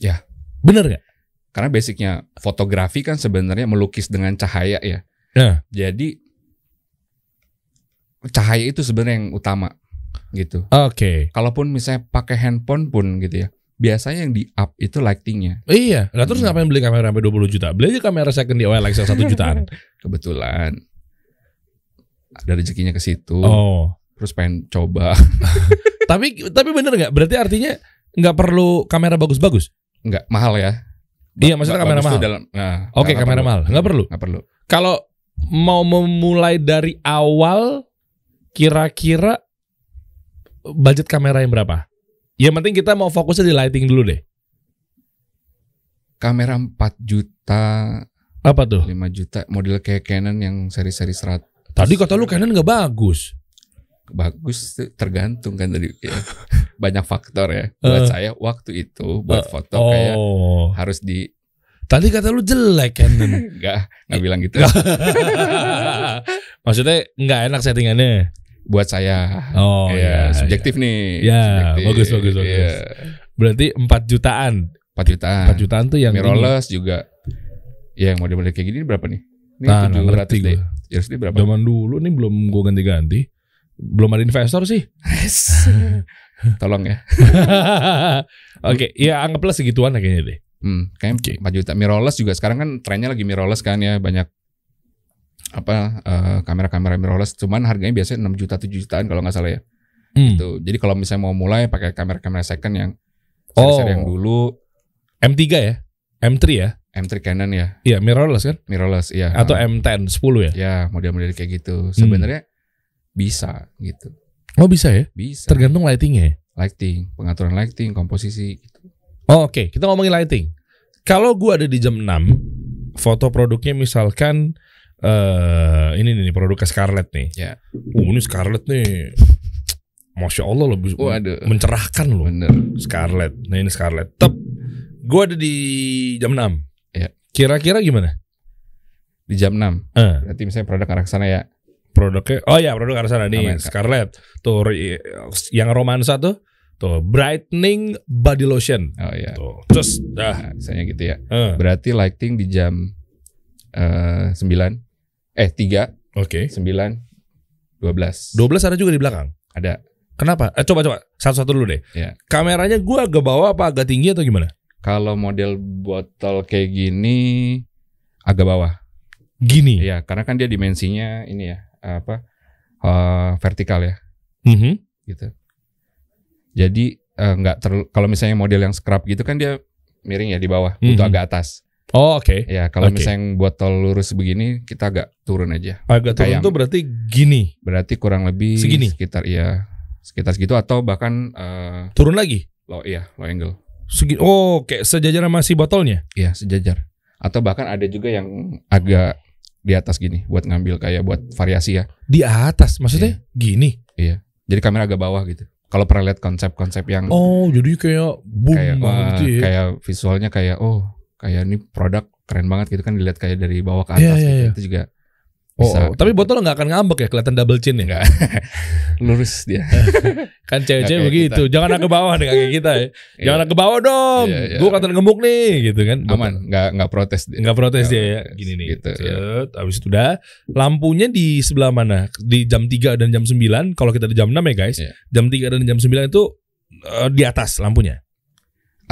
Ya. Bener nggak? Karena basicnya fotografi kan sebenarnya melukis dengan cahaya ya. Ya. Jadi cahaya itu sebenarnya yang utama gitu. Oke. Kalaupun misalnya pakai handphone pun gitu ya, biasanya yang di up itu lightingnya. Iya. Nah, terus Hmm. ngapain beli kamera sampai 20 juta? Beli aja kamera second di OLX yang 1 jutaan. Kebetulan ada rezekinya ke situ. oh. Terus pengen coba. Tapi tapi bener nggak? Berarti artinya nggak perlu kamera bagus-bagus. Nggak mahal ya. Iya, maksudnya Ba- kamera mahal. dalam- nah, Oke, kamera perlu. mahal. Nggak perlu. Nggak perlu. Kalau mau memulai dari awal, kira-kira budget kamera yang berapa? Yang penting kita mau fokusnya di lighting dulu deh. Kamera 4 juta, Apa tuh? 5 juta, model kayak Canon yang seri-seri serat Tadi kata lu Canon nggak bagus. bagus tergantung kan dari ya. banyak faktor ya. Buat Eh. saya waktu itu buat Eh, foto kayak Oh. harus di Tadi kata lu jelek Canon. enggak nggak bilang gitu. Maksudnya nggak enak settingannya. Buat saya. Oh ya, iya. subjektif nih. Ya, subjektif. bagus, bagus, bagus. Iya. Berarti 4 jutaan. 4 jutaan. 4 jutaan tuh yang ini. Mirrorless juga. Ya, yang model-model kayak gini berapa nih? Ini Nah, nggak 700 ngerti deh. gua. USD berapa? Zaman dulu nih belum gue ganti-ganti. Belum ada investor sih. Tolong ya. Oke, ya anggaplah segituan lah kayaknya deh. Hmm, kayaknya 4 juta. Mirrorless juga sekarang kan trennya lagi mirrorless kan ya banyak apa eh, kamera-kamera mirrorless cuman harganya biasanya 6 juta 7 jutaan kalau nggak salah ya. Hmm. Tuh. Jadi kalau misalnya mau mulai pakai kamera-kamera second yang Oh. seri yang dulu M3 ya? M3 ya? M3 Canon ya, Iya, mirrorless kan? mirrorless ya. Atau M10, 10 ya? ya model-model kayak gitu. Hmm. Sebenarnya bisa gitu. Oh bisa ya? Bisa. Tergantung lightingnya ya? lighting, pengaturan lighting, komposisi gitu. Oh, Oke, kita ngomongin lighting. Kalau gua ada di jam 6, foto produknya misalkan eh ini nih produk Scarlett nih. Ya. Uh, ini Scarlett nih. Masya Allah lebih Waduh. mencerahkan loh. Bener. Scarlett. Nah ini Scarlett. Tep. Gua ada di jam 6. Ya. Kira-kira gimana? Di jam 6. Eh, Berarti misalnya produk arah sana ya. produknya. Oh ya, produk arah sana nih Aman, Kak. Scarlett. Tuh yang romansa tuh. Tuh brightening body lotion. Oh ya. Tuh. Terus dah. Nah, misalnya gitu ya. Eh, Berarti lighting di jam eh 9 eh 3, Oke. 9, 12. 12 ada juga di belakang. Ada. Kenapa? Eh, coba coba satu-satu dulu deh. Ya. Kameranya gua agak bawah apa agak tinggi atau gimana? Kalau model botol kayak gini agak bawah. Gini. Iya, karena kan dia dimensinya ini ya, apa? eh, vertikal ya, Mhm. gitu. Jadi eh, nggak terlalu kalau misalnya model yang scrub gitu kan dia miring ya di bawah, butuh Mhm. agak atas. Oh, oke. Ya, kalau Oke. misalnya yang botol lurus begini kita agak turun aja. Agak turun tuh berarti gini. Berarti kurang lebih Segini? sekitar iya, sekitar segitu atau bahkan eh, Turun lagi. low iya, low angle. Segi oh, kayak sejajar sama si botolnya. Iya, sejajar. Atau bahkan ada juga yang agak di atas gini buat ngambil kayak buat variasi ya. Di atas, maksudnya gini. Jadi kamera agak bawah gitu. Kalau pernah lihat konsep-konsep yang Oh, jadi kayak boom kayak wah, gitu ya. kayak visualnya kayak oh kayak ini produk keren banget gitu kan dilihat kayak dari bawah ke Iya, atas iya, gitu. iya. Itu juga Oh, bisa. oh, tapi botol nggak akan ngambek ya, kelihatan double chin ya. Enggak. lurus dia. Kan cewek-cewek Nggak begitu. Jangan agak bawah nih kayak kita ya. Jangan Iya, agak bawah dong. Iya, iya. Gue kelihatan gemuk nih gitu kan. aman, nggak nggak protes dia. Nggak protes Nggak dia ya. Gini nih. gitu, ya. Set, Habis itu udah lampunya di sebelah mana? Di jam 3 dan jam 9. Kalau kita di jam 6 ya guys. Iya. Jam 3 dan jam 9 itu eh, di atas lampunya.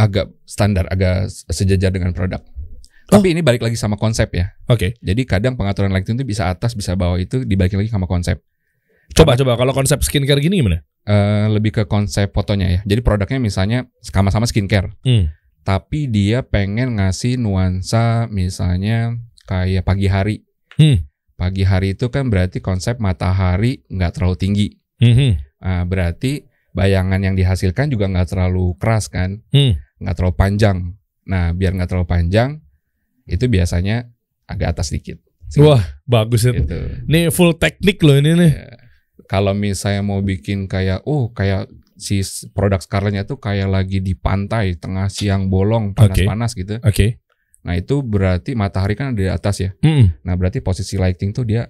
Agak standar, agak sejajar dengan produk. Oh. Tapi ini balik lagi sama konsep ya. Oke. Jadi kadang pengaturan lighting itu bisa atas, bisa bawah itu dibalikin lagi sama konsep. Coba coba kalau konsep skincare gini gimana? Eh, lebih ke konsep fotonya ya. Jadi produknya misalnya sama-sama skincare, Hmm. tapi dia pengen ngasih nuansa misalnya kayak pagi hari. Hmm. Pagi hari itu kan berarti konsep matahari nggak terlalu tinggi. Mhm. Nah, berarti bayangan yang dihasilkan juga nggak terlalu keras kan, Hmm. Nggak terlalu panjang. Nah, biar nggak terlalu panjang, itu biasanya agak atas dikit. Wah, bagus itu. Gitu. Nih full teknik loh ini nih. Ya. Kalau misalnya mau bikin kayak, oh kayak si produk Scarlett-nya tuh kayak lagi di pantai tengah siang bolong panas-panas gitu. Oke. Nah itu berarti matahari kan ada di atas ya. Mm. Nah berarti posisi lighting tuh dia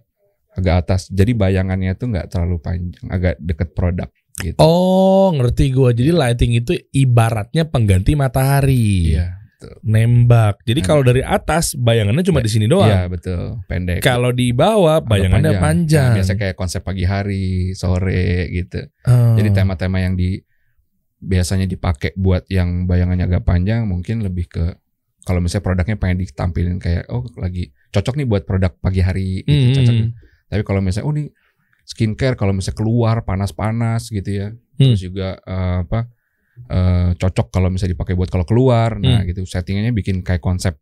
agak atas. Jadi bayangannya tuh nggak terlalu panjang, agak deket produk gitu. Oh, ngerti gua. Jadi lighting itu ibaratnya pengganti matahari. Iya, Nembak. Jadi Nembak. kalau dari atas bayangannya cuma Iya, di sini doang. iya betul, pendek. Kalau di bawah bayangannya panjang. Nah, biasa kayak konsep pagi hari, sore gitu. Oh. Jadi tema-tema yang di biasanya dipakai buat yang bayangannya agak panjang mungkin lebih ke kalau misalnya produknya pengen ditampilin kayak oh lagi cocok nih buat produk pagi hari gitu Hmm. cocok. Tapi kalau misalnya oh nih skincare kalau misalnya keluar panas-panas gitu ya. Hmm. Terus juga eh, apa eh, cocok kalau misalnya dipakai buat kalau keluar. Nah, Hmm. gitu settingannya bikin kayak konsep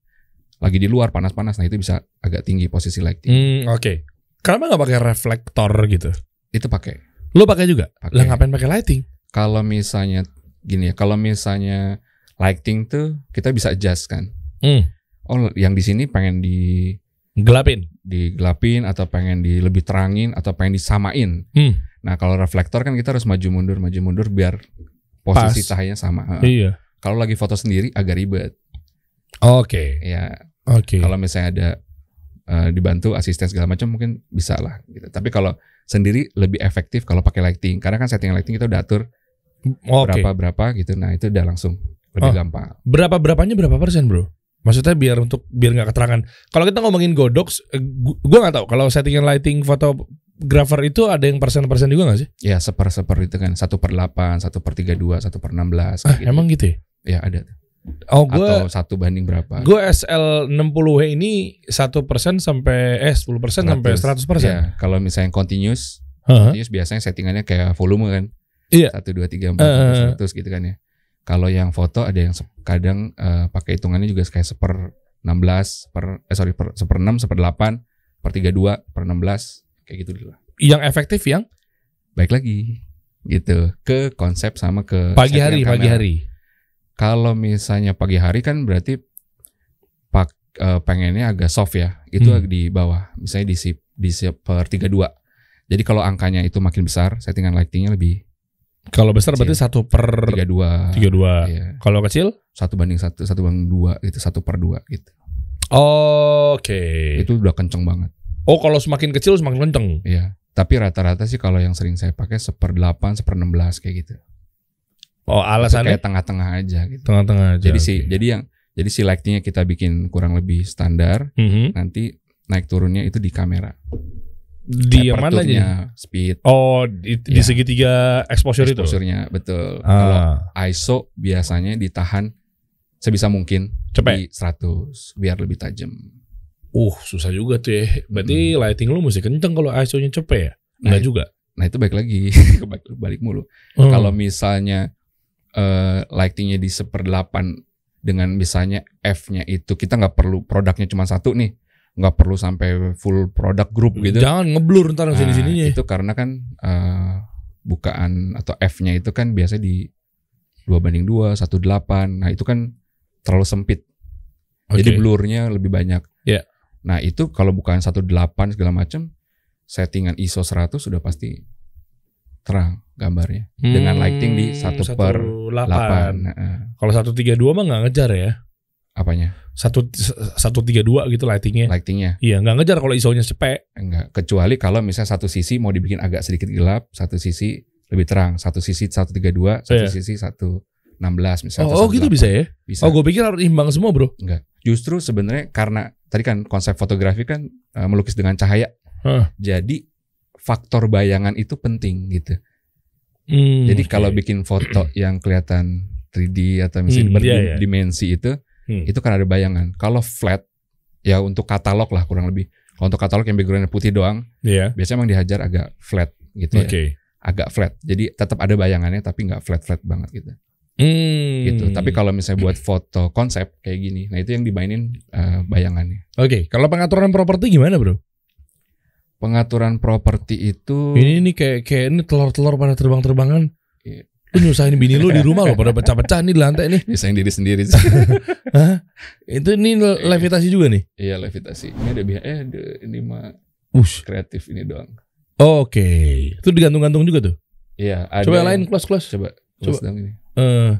lagi di luar panas-panas. Nah, itu bisa agak tinggi posisi lighting. Hmm, oke. Kenapa nggak pakai reflektor gitu? Itu pakai. Lo pakai juga? Pakai. Lah ngapain pakai lighting? kalau misalnya gini ya, kalau misalnya lighting tuh kita bisa adjust kan. Hmm. Oh, yang di sini pengen di Gelapin. digelapin atau pengen di lebih terangin atau pengen disamain. Hmm. Nah, kalau reflektor kan kita harus maju mundur maju mundur biar posisi Pas. cahayanya sama. Iya. Kalau lagi foto sendiri agak ribet. Oke. Ya, Oke. kalau misalnya ada eh, dibantu asisten segala macam mungkin bisa lah gitu. Tapi kalau sendiri lebih efektif kalau pakai lighting karena kan setting lighting kita udah atur Oke. berapa berapa gitu. Nah, itu udah langsung lebih Oh. gampang. Berapa berapanya berapa persen, Bro? Maksudnya biar untuk biar nggak keterangan. Kalau kita ngomongin Godox, eh, gu- gua nggak tahu kalau settingan lighting fotografer itu ada yang persen-persen juga nggak sih? Ya seper seper itu kan satu per delapan, satu per tiga dua, satu per enam belas. Ah, emang gitu ya? Ya ada. Oh, gua Atau satu banding berapa? gue SL60W ini satu persen sampai eh 10 persen sampai 100 persen. Ya, kalau misalnya continuous, Hah? continuous biasanya settingannya kayak volume kan. Iya. Satu dua tiga empat seratus gitu kan ya. Kalau yang foto ada yang kadang eh, pakai hitungannya juga kayak seper 16 per eh sorry per seper 6 seper 8 per 32 per 16 kayak gitu dulu lah. Yang efektif yang Baik lagi gitu ke konsep sama ke pagi hari, pagi hari. Kalau misalnya pagi hari kan berarti pak eh, pengennya agak soft ya. Itu Hmm. di bawah. Misalnya di si di per 32. Jadi kalau angkanya itu makin besar, settingan lightingnya lebih Kalau besar berarti satu per 32. 32. Iya. Kalau kecil? Satu banding satu, satu banding dua gitu, satu per dua gitu. Oke. Itu udah kenceng banget. Oh, kalau semakin kecil semakin kenceng. Iya. Tapi rata-rata sih kalau yang sering saya pakai seper 8, seper 16 kayak gitu. Oh, alasannya kayak tengah-tengah aja gitu. tengah-tengah aja. Jadi sih, oke. jadi yang jadi si lightingnya kita bikin kurang lebih standar. Mhm. Nanti naik turunnya itu di kamera. Di yang mana aja? Aperture-nya, speed, Oh, di, di Ya. segitiga exposure, itu. exposure-nya betul. Kalau Ah, ISO biasanya ditahan sebisa mungkin cepet. di 100 biar lebih tajam. Uh, susah juga tuh ya. Berarti lighting lu mesti kenceng kalau ISO-nya cepet ya? Enggak Nah, juga. Nah itu baik lagi balik, balik mulu. Hmm. Kalau misalnya eh lightingnya di seperdelapan dengan misalnya F-nya itu kita nggak perlu produknya cuma satu nih, nggak perlu sampai full produk grup gitu. Jangan ngeblur ntar Nah, sini sininya. itu karena kan eh, bukaan atau F-nya itu kan biasa di dua banding dua, satu delapan. Nah itu kan terlalu sempit. Jadi blurnya lebih banyak. Iya. Nah itu kalau bukan satu delapan segala macam, settingan ISO 100 sudah pasti terang gambarnya dengan lighting di satu per 8. 8. Heeh. Kalau 132 mah nggak ngejar ya. Apanya? Satu 132 gitu lightingnya. Lightingnya Iya, nggak ngejar kalau ISO-nya cepet. enggak. Kecuali kalau misalnya satu sisi mau dibikin agak sedikit gelap, satu sisi lebih terang, satu sisi 132, satu Iya. sisi 116 misalnya. Oh, oh gitu 108. bisa ya? Bisa. Oh, gue pikir harus imbang semua, Bro. Enggak. Justru sebenarnya karena tadi kan konsep fotografi kan eh, melukis dengan cahaya. Hah. Jadi faktor bayangan itu penting gitu. Hmm, Jadi oke. kalau bikin foto yang kelihatan 3D atau misalnya Hmm, iya, iya. berdimensi itu, Hmm. itu kan ada bayangan. Kalau flat, ya untuk katalog lah kurang lebih. Kalau untuk katalog yang backgroundnya putih doang, Iya. biasanya emang dihajar agak flat gitu ya. Oke. Agak flat. Jadi tetap ada bayangannya tapi nggak flat-flat banget gitu. Hmm. Gitu. Tapi kalau misalnya buat foto konsep kayak gini, nah itu yang dimainin eh, bayangannya. Oke, kalau pengaturan properti gimana, Bro? Pengaturan properti itu Ini nih kayak kayak ini telur-telur pada terbang-terbangan. Iya. Lu nyusahin bini lu di rumah lo pada pecah-pecah nih di lantai nih. bisain diri sendiri sih. Hah? Itu ini levitasi juga nih. Iya levitasi. Ini ada biaya eh ada, ini mah Ush. kreatif ini doang. Oke. Itu digantung-gantung juga tuh. Iya, ada Coba yang lain close-close. Coba, Coba. coba. dong ini. Eh,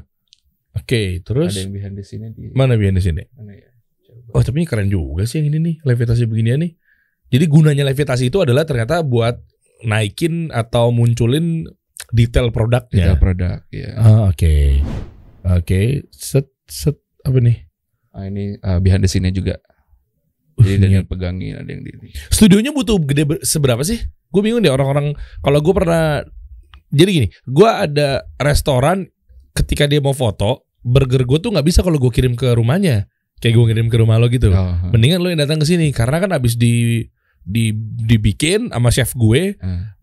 Oke, terus Ada yang behind the scene di mana behind the scene? mana ya? Coba. Oh, tapi ini keren juga sih yang ini nih, levitasi beginian nih. Jadi gunanya levitasi itu adalah ternyata buat naikin atau munculin detail produknya. Detail produk, ya. Ah, oke. Oke, set set apa nih? Ah, ini uh, behind the scene-nya juga. Uh, Jadi ada yang pegangin, ada yang di ini. Studionya butuh gede ber- seberapa sih? Gue bingung deh orang-orang. Kalau gue pernah, jadi gini, gue ada restoran ketika dia mau foto, burger gue tuh nggak bisa kalau gue kirim ke rumahnya, kayak gue kirim ke rumah lo gitu. Oh, Mendingan lo yang datang ke sini karena kan abis di di dibikin sama chef gue, ah,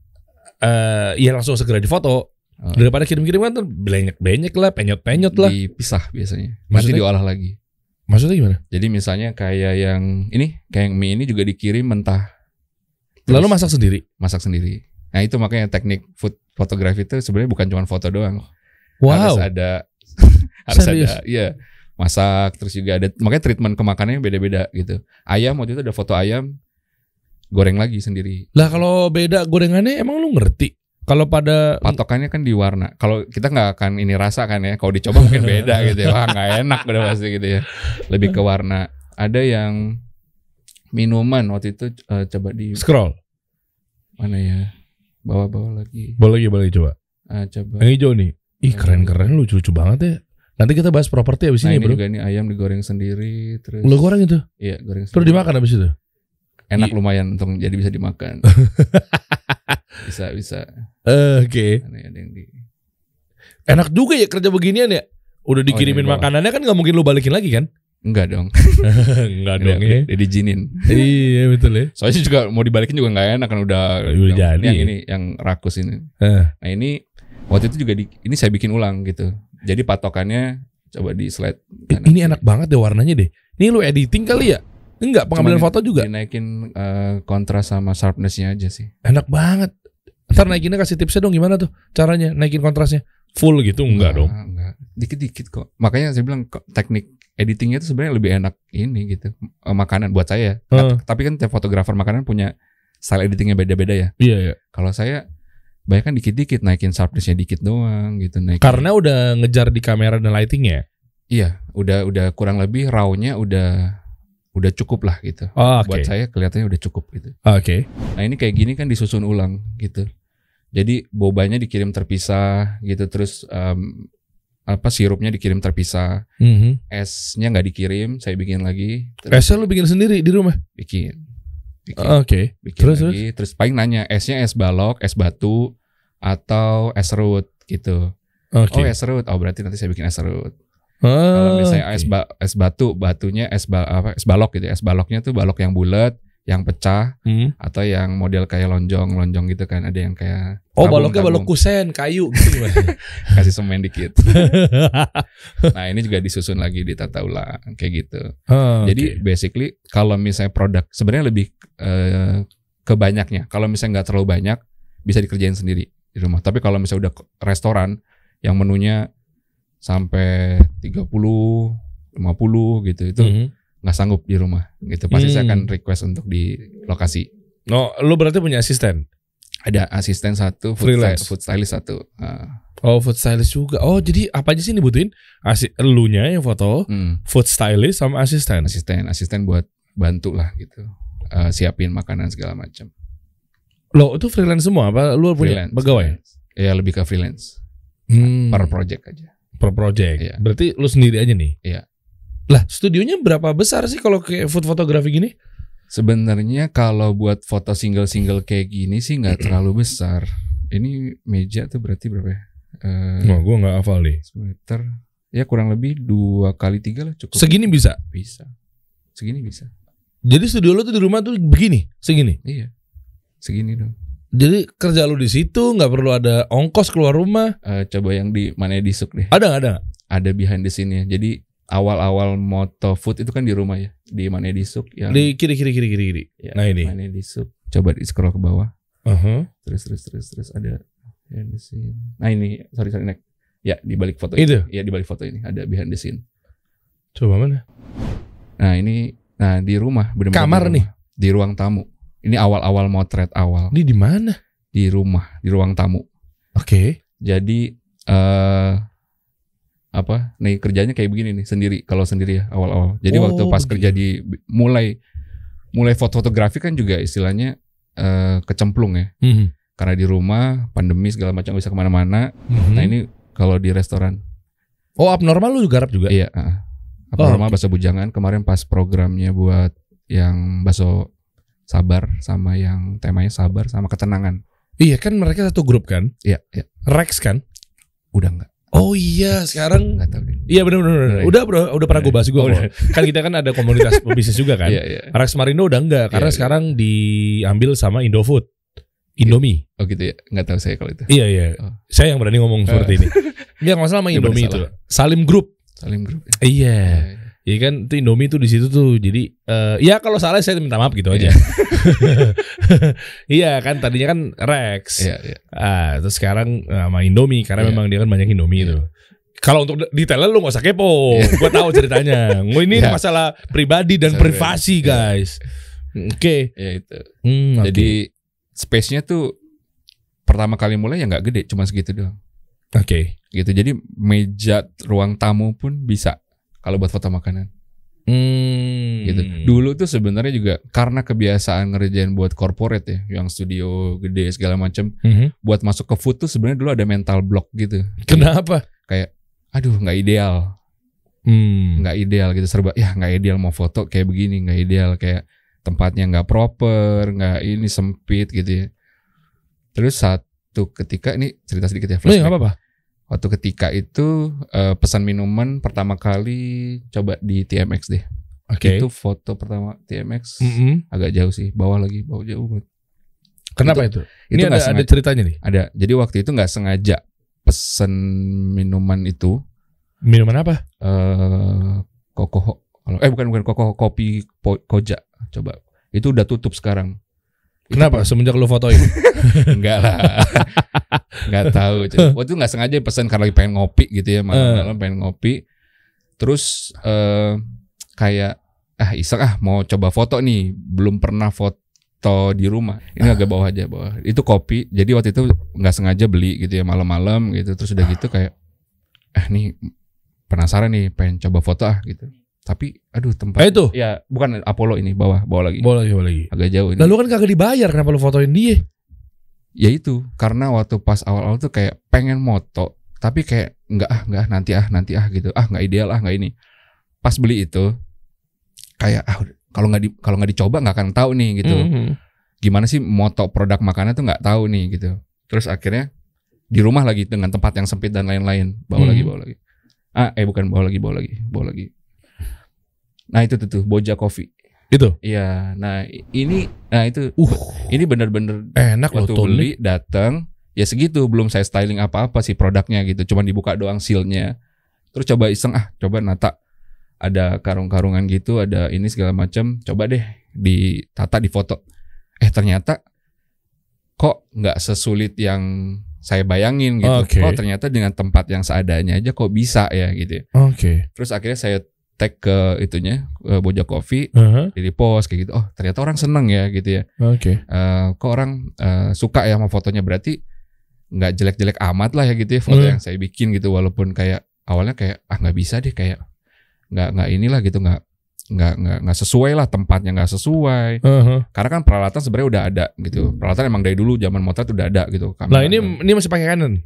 eh ya langsung segera difoto. Oh. Daripada kirim-kirim kan tuh benyek-benyek lah, penyot-penyot lah. dipisah biasanya. Nanti Maksudnya? diolah lagi. Maksudnya gimana? Jadi misalnya kayak yang ini, kayak yang mie ini juga dikirim mentah. Lalu Terus masak sendiri. masak sendiri. Nah itu makanya teknik food fotografi itu sebenarnya bukan cuma foto doang. Harus Wow. ada harus Serius? ada iya masak terus juga ada makanya treatment ke makanannya beda-beda gitu. Ayam waktu itu ada foto ayam goreng lagi sendiri. Lah kalau beda gorengannya emang lu ngerti? Kalau pada Patokannya kan di warna. Kalau kita nggak akan ini rasa kan ya. Kalau dicoba mungkin beda gitu ya. Wah nggak enak udah pasti gitu ya. Lebih ke warna. Ada yang minuman waktu itu eh, coba di scroll, mana ya? Bawa-bawa lagi. boleh lagi boleh coba. Ah, coba. Yang hijau nih. Ih keren-keren lucu-lucu banget ya. Nanti kita bahas properti abis Nah ini ini bro. juga nih ayam digoreng sendiri terus. Lo goreng itu, Iya goreng terus sendiri. dimakan abis itu. Enak I- lumayan untung jadi bisa dimakan. bisa bisa. Eh, Oke, ada yang di. enak juga ya kerja beginian ya. Udah dikirimin iya, bawah. makanannya kan nggak mungkin lu balikin lagi kan? Enggak dong. Enggak dong ya. udah dijinin. iya betul ya. Soalnya juga mau dibalikin juga nggak enak kan udah. Udah jadi. Yang ini yang rakus ini. Eh, Nah ini waktu itu juga di, ini saya bikin ulang gitu. Jadi patokannya coba di slide. kanan ini enak banget deh warnanya deh. Ini lu editing kali ya? Enggak, pengambilan Cuman foto juga. Dinaikin eh, kontras sama sharpnessnya aja sih. Enak banget. Ntar naikinnya kasih tipsnya dong gimana tuh caranya naikin kontrasnya full gitu enggak dong. Enggak. Dikit-dikit kok. Makanya saya bilang teknik editingnya itu sebenarnya lebih enak ini gitu. Eh, makanan buat saya. Tapi kan tiap fotografer makanan punya style editingnya beda-beda ya. Iya ya. Kalau saya banyak kan dikit-dikit naikin sharpnessnya dikit doang gitu naikin. Karena udah ngejar di kamera dan lightingnya. iya, udah udah kurang lebih raw-nya udah udah cukup lah gitu. Oh, Oke. Buat saya kelihatannya udah cukup gitu. Oke. Nah ini kayak gini kan disusun ulang gitu. Jadi bobanya dikirim terpisah gitu terus em, apa sirupnya dikirim terpisah, Mhm. esnya nggak dikirim, saya bikin lagi. Esnya lu bikin sendiri di rumah. bikin, bikin, Oke. bikin terus, lagi. Terus paling nanya esnya es balok, es batu atau es serut gitu. Oke. Oh es serut, oh berarti nanti saya bikin es serut. Oh, Kalau misalnya oke. es, ba- es batu, batunya es ba- apa es balok gitu. ya. Es baloknya tuh balok yang bulat, yang pecah Hmm. atau yang model kayak lonjong, lonjong gitu kan. Ada yang kayak Oh, tabung- baloknya balok tabung. kusen, kayu gitu kasih semen dikit. nah ini juga disusun lagi ditata ulang kayak gitu. Oh, Jadi oke. basically kalau misalnya produk sebenarnya lebih eh, ke banyaknya. Kalau misalnya nggak terlalu banyak bisa dikerjain sendiri di rumah. Tapi kalau misalnya udah restoran yang menunya sampai 30 50 gitu itu Mhm. nggak sanggup di rumah gitu. Pasti saya Hmm. akan request untuk di lokasi. No, lu berarti punya asisten. Ada asisten satu, food, Freelance. food stylist satu. Ah, Oh, food stylist juga. Oh, jadi apa aja sih yang dibutuhin? Asi elunya yang foto, hmm. food stylist sama asisten. asisten asisten buat bantu lah gitu Eh, siapin makanan segala macam Lo itu freelance semua apa lu punya freelance pegawai? ya lebih ke freelance Hmm, per project aja per project. Iya. Berarti lu sendiri aja nih. Iya. Lah, studionya berapa besar sih kalau kayak food fotografi gini? sebenarnya kalau buat foto single single kayak gini sih nggak terlalu besar ini meja tuh berarti berapa ya Eh, Wah, gua nggak hafal nih. meter ya kurang lebih dua kali tiga lah cukup Segini bisa. bisa segini bisa Jadi studio lu tuh di rumah tuh begini, segini. iya segini dong Jadi kerja lu di situ nggak perlu ada ongkos keluar rumah. Eh, coba yang di mana di suk deh Ada ada? ada behind the scene nya jadi awal-awal moto food itu kan di rumah ya di mana di suk yang Di kiri kiri kiri kiri kiri. Ya, Nah, ini. Mana di sub. Coba di scroll ke bawah. Uh-huh. Terus terus terus terus ada behind the scene. Nah ini sorry sorry next. Ya di balik foto Itu? ini. Ya di balik foto ini ada behind the scene. Coba mana? Nah ini nah di rumah benar-benar Kamar di rumah. Di ruang tamu. Ini awal-awal motret awal Ini di mana? di rumah di ruang tamu. Oke. Jadi eh apa? Nih kerjanya kayak begini nih sendiri kalau sendiri ya awal-awal. Jadi Oh, waktu pas begini. kerja di mulai mulai foto-fotografi kan juga istilahnya eh kecemplung ya. Mhm. karena di rumah pandemi segala macam bisa ke mana-mana Mhm. nah ini kalau di restoran Oh, abnormal lu juga garap juga? iya uh, apa Oh, normal bakso bujangan kemarin pas programnya buat yang bakso sabar sama yang temanya sabar sama ketenangan Iya kan mereka satu grup kan? iya iya Rex kan? udah nggak Oh iya, sekarang nggak tahu deh Iya benar benar. Udah, ya? Udah bro, udah pernah gue bahas juga Oh, kok. Kan kita kan ada komunitas pebisnis juga kan. iya iya Rex Marindo udah enggak karena Iya, iya. sekarang diambil sama Indofood. Indomie. oh gitu ya nggak tahu saya kalau itu Iya iya. Oh. Saya yang berani ngomong seperti ini. Enggak masalah sama Indomie itu. Salim Group. saling grup ya Iya. Iya, iya. Iya kan itu Indomie tuh di situ tuh. Jadi eh, ya kalau salah saya minta maaf gitu aja. Iya kan tadinya kan Rex. iya iya Ah, terus sekarang eh, sama Indomie karena Iya. memang dia kan banyak Indomie Iya. itu. Kalau untuk de- detailnya lu gak usah kepo, gue tahu ceritanya. Ini Iya. masalah pribadi dan Sorry. privasi Iya. guys. Oke. Iya, itu Hmm, jadi space-nya tuh pertama kali mulai ya nggak gede cuma segitu doang oke. gitu jadi meja ruang tamu pun bisa kalau buat foto makanan Hmm. gitu dulu tuh sebenarnya juga karena kebiasaan ngerjain buat corporate ya yang studio gede segala macam Mhm. buat masuk ke food tuh sebenarnya dulu ada mental block gitu Kenapa? kayak aduh nggak ideal Hmm. nggak ideal gitu serba ya nggak ideal mau foto kayak begini nggak ideal kayak tempatnya nggak proper nggak ini sempit gitu ya terus satu ketika ini cerita sedikit ya nggak flashback apa-apa. Waktu ketika itu eh, pesan minuman pertama kali coba di TMX deh Oke. itu foto pertama TMX Mm-mm. agak jauh sih bawah lagi bawah jauh banget Kenapa itu? itu Ini nggak ada, ada ceritanya nih. ada jadi waktu itu nggak sengaja pesen minuman itu Minuman apa? eh koko kalau eh bukan bukan koko kopi po- koja coba itu udah tutup sekarang Itu Kenapa? Semenjak lu fotoin. enggak lah. Nggak tahu waktu itu nggak sengaja pesan karena lagi pengen ngopi gitu ya malam-malam pengen ngopi. Terus eh kayak ah iseng ah mau coba foto nih. Belum pernah foto di rumah. Ini agak bawah aja bawah. Itu kopi. Jadi waktu itu nggak sengaja beli gitu ya malam-malam gitu. Terus udah gitu kayak eh nih penasaran nih pengen coba foto ah gitu tapi aduh tempat Eh itu. ya bukan Apollo ini bawah bawah lagi Boleh lagi, boleh lagi. agak jauh ini Lalu kan kagak dibayar, kenapa lu fotoin dia? ya itu karena waktu pas awal-awal tuh kayak pengen moto tapi kayak nggak ah nggak ah, nanti ah nanti ah gitu ah nggak ideal ah nggak ini pas beli itu kayak ah kalau nggak di kalau nggak dicoba nggak akan tahu nih gitu Mhm. gimana sih moto produk makanan tuh nggak tahu nih gitu terus akhirnya di rumah lagi dengan tempat yang sempit dan lain-lain bawa Hmm. lagi bawa lagi ah eh bukan bawa lagi bawa lagi bawa lagi nah itu tuh tuh Boja Coffee Itu. iya nah ini nah itu Uh, ini bener-bener enak loh waktu tuh. beli datang ya segitu belum saya styling apa-apa sih produknya gitu cuman dibuka doang sealnya terus coba iseng ah coba nata ada karung-karungan gitu ada ini segala macam coba deh ditata di foto eh ternyata kok nggak sesulit yang saya bayangin gitu Oke. oh ternyata dengan tempat yang seadanya aja kok bisa ya gitu ya. Oke. terus akhirnya saya tag ke itunya eh, Boja Coffee Aha, di post kayak gitu. Oh ternyata orang seneng ya gitu ya. Oke. eh, kok orang eh, suka ya sama fotonya? Berarti nggak jelek-jelek amat lah ya gitu ya foto Hmm. yang saya bikin gitu. Walaupun kayak awalnya kayak ah nggak bisa deh kayak nggak nggak inilah gitu nggak nggak nggak nggak sesuai lah tempatnya nggak sesuai. Aha. karena kan peralatan sebenarnya udah ada gitu. Peralatan emang dari dulu zaman motret udah ada gitu. Nah ini ini masih pakai Canon.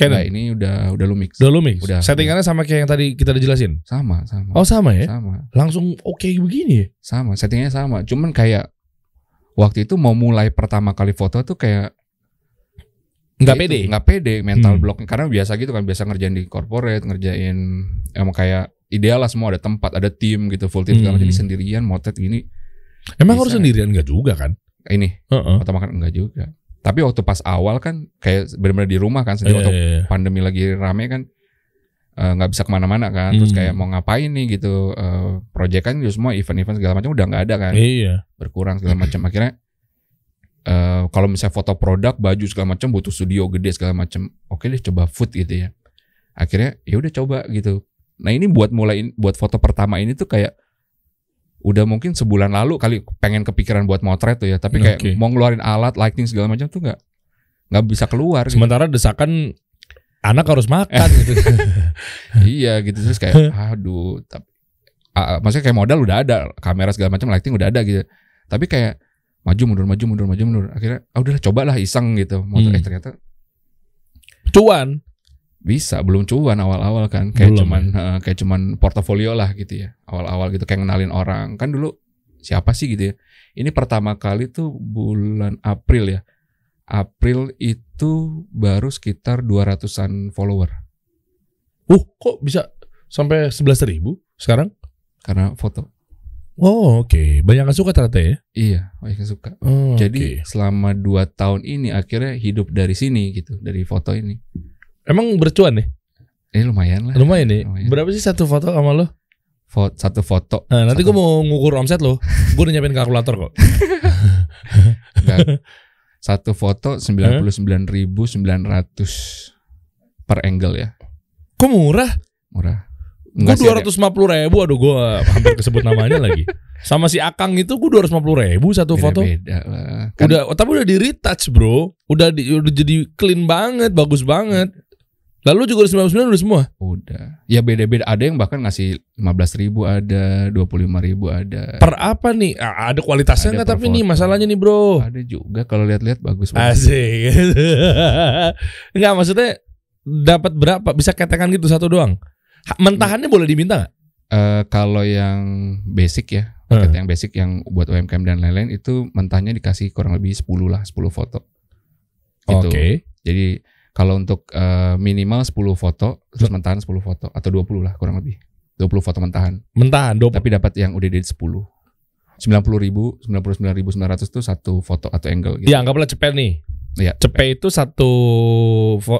Canon. Nah, ini udah udah Lumix Udah lu mix. Udah. Settingannya sama kayak yang tadi kita udah jelasin. sama sama Oh sama ya? sama Langsung oke begini ya? sama settingnya sama cuman kayak waktu itu mau mulai pertama kali foto tuh kayak Nggak itu, pede. nggak pede mental Hmm. blocknya karena biasa gitu kan biasa ngerjain di corporate ngerjain emang kayak ideal lah semua ada tempat ada tim gitu full team. Hmm. jadi sendirian motret gini Emang Bisa. harus sendirian enggak juga kan? ini Heeh. atau makan enggak juga tapi waktu pas awal kan kayak benar-benar di rumah kan sendiri waktu Eh, pandemi lagi rame kan eh, nggak bisa ke mana-mana kan. Terus Hmm. kayak mau ngapain nih gitu eh project kan juga semua event-event segala macam udah nggak ada kan. Iya. berkurang segala macam. Akhirnya eh kalau misalnya foto produk baju segala macam butuh studio gede segala macam oke deh coba food gitu ya. Akhirnya ya udah coba gitu. Nah ini buat mulai buat foto pertama ini tuh kayak udah mungkin sebulan lalu kali pengen kepikiran buat motret tuh ya tapi kayak Oke. mau ngeluarin alat lighting segala macam tuh nggak nggak bisa keluar gitu. Sementara desakan anak harus makan gitu. iya gitu terus kayak aduh tapi ah, maksudnya kayak modal udah ada kamera segala macam lighting udah ada gitu tapi kayak maju mundur maju mundur maju mundur akhirnya ah udahlah cobalah iseng gitu motor Hmm. eh ternyata Cuan. Bisa belum cuan awal-awal kan kayak Belum, cuman eh, kayak cuman portofolio lah gitu ya awal-awal gitu kayak ngenalin orang kan dulu siapa sih gitu ya ini pertama kali tuh bulan April ya April itu baru sekitar 200-an follower Uh, kok bisa sampai 11.000 ribu sekarang? karena foto Oh, oke. Banyak yang suka ternyata ya. iya banyak yang suka Oh, Jadi oke. selama 2 tahun ini akhirnya hidup dari sini gitu, dari foto ini. Emang bercuan nih? Ini lumayan lah. Lumayan nih. Lumayan. Berapa sih satu foto sama lo? Foto, satu foto. Nah, nanti gue mau ngukur omset lo. Gue udah nyiapin kalkulator kok. satu foto 99.900 per angle ya. Kok murah? Murah. Gue dua ratus lima puluh ribu. Aduh, gue hampir kesebut namanya lagi. Sama si Akang itu gue dua ratus lima puluh ribu satu foto. beda-beda lah. Kan Udah, tapi udah di retouch bro. Udah di, udah jadi clean banget, bagus banget. Lalu juga udah 99 udah semua. udah. Ya beda-beda. Ada yang bahkan ngasih 15.000 ada, 25.000 ada. Per apa nih? Ah, Ada kualitasnya nggak tapi nih masalahnya nih bro. Ada juga kalau lihat-lihat bagus banget. Asik. Enggak maksudnya dapat berapa? Bisa ketengan gitu satu doang. Ha- Mentahannya boleh diminta nggak? Eh, kalau yang basic ya, Hmm. paket yang basic yang buat UMKM dan lain-lain itu mentahnya dikasih kurang lebih 10 lah, 10 foto. Gitu. Oke. Jadi kalau untuk eh, minimal 10 foto, terus mentahan 10 foto atau 20 lah kurang lebih. 20 foto mentahan. Mentahan dua Tapi dapat yang udah edit 10. 90 ribu, 99 ribu 900 tuh satu foto atau angle gitu. Ya anggaplah cepet nih. Iya, Cepet itu satu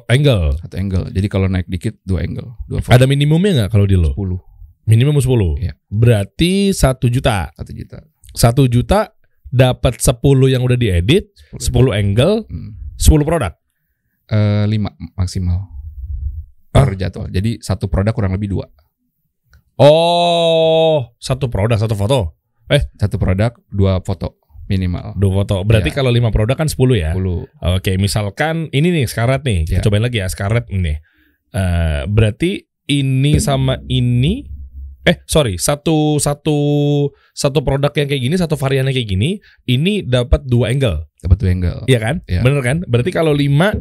angle. satu angle. Jadi kalau naik dikit dua angle, dua foto. Ada minimumnya nggak kalau di lo? 10 Minimum 10. Iya. Berarti satu juta. 1 juta. Satu juta dapat 10 yang udah diedit, 10 angle, Hmm. 10 produk. Eh, 5 maksimal per jadwal. Jadi satu produk kurang lebih dua. Oh, satu produk satu foto. Satu produk dua foto minimal. Dua foto. Berarti Iya. kalau lima produk kan 10 ya. 10. Oke, misalkan ini nih sekarat nih. Kita Iya. cobain lagi ya sekarat ini. Eh, berarti ini sama ini eh sorry satu satu satu produk yang kayak gini satu varian yang kayak gini ini dapat dua angle Dapat dua angle. Iya kan Iya. bener kan berarti kalau lima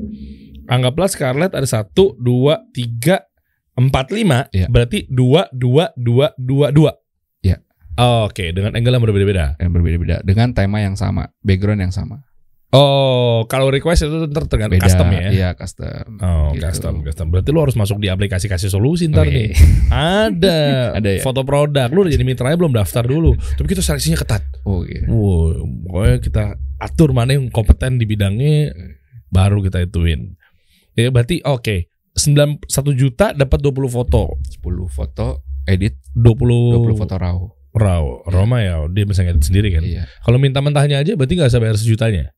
anggaplah Scarlett ada satu dua tiga empat lima Iya. berarti dua dua dua dua dua Iya. Oke dengan angle yang berbeda-beda Yang berbeda-beda dengan tema yang sama, background yang sama. Oh kalau request itu ntar tergantung Beda. custom ya Iya, custom. Oh, Gitu. custom, custom. Berarti lu harus masuk di aplikasi kasih solusi ntar Oke. nih. Ada, Ada ya? foto produk. Lu udah jadi mitranya belum daftar dulu. Tapi kita seleksinya ketat. Oh iya. Wow, pokoknya kita atur mana yang kompeten di bidangnya, baru kita ituin. Ya berarti oke. 9 1 juta dapat 20 foto. 10 foto edit, 20, 20 foto raw. raw. Roma ya dia bisa ngedit sendiri kan. Iya. Kalau minta mentahnya aja berarti nggak usah bayar sejutanya.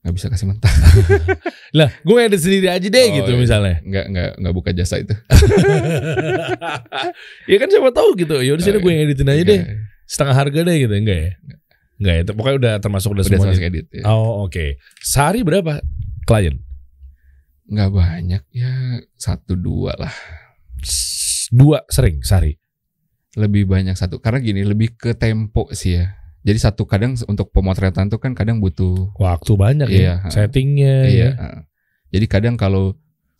Nggak bisa kasih mentah. Lah, gue ngedit sendiri aja deh Oh, gitu iya. misalnya. Nggak nggak nggak buka jasa itu. ya kan siapa tahu gitu. Ya udah sini Oh, gue yang editin aja deh. Nggak. Setengah harga deh gitu enggak ya? Enggak ya. Pokoknya udah termasuk udah, Udah semuanya. edit. Ya. Oh, oke. Sehari berapa klien? Nggak banyak ya satu dua lah. Dua sering sehari. Lebih banyak satu karena gini lebih ke tempo sih ya. Jadi satu kadang untuk pemotretan tuh kan kadang butuh Waktu banyak Iya, ya. Settingnya Iya. ya. Jadi kadang kalau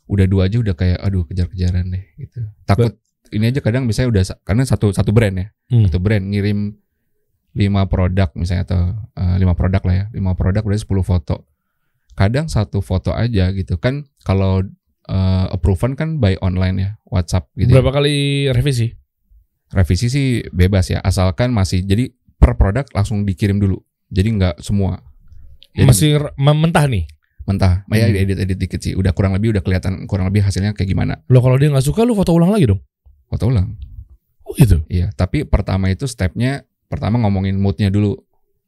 udah dua aja udah kayak aduh kejar-kejaran deh gitu. Takut ini aja kadang misalnya udah karena satu satu brand ya, Hmm. satu brand ngirim lima produk misalnya atau eh, lima produk lah ya, lima produk berarti 10 foto. Kadang satu foto aja gitu kan kalau eh, approval kan by online ya, WhatsApp gitu. ya. Berapa kali revisi? Revisi sih bebas ya, asalkan masih jadi per produk langsung dikirim dulu. Jadi nggak semua. Jadi Masih mentah nih. mentah. Ya Hmm. edit-edit dikit sih. Udah kurang lebih udah kelihatan kurang lebih hasilnya kayak gimana. Lo kalau dia nggak suka lu foto ulang lagi dong. Foto ulang. Oh gitu. Iya, tapi pertama itu stepnya pertama ngomongin moodnya dulu.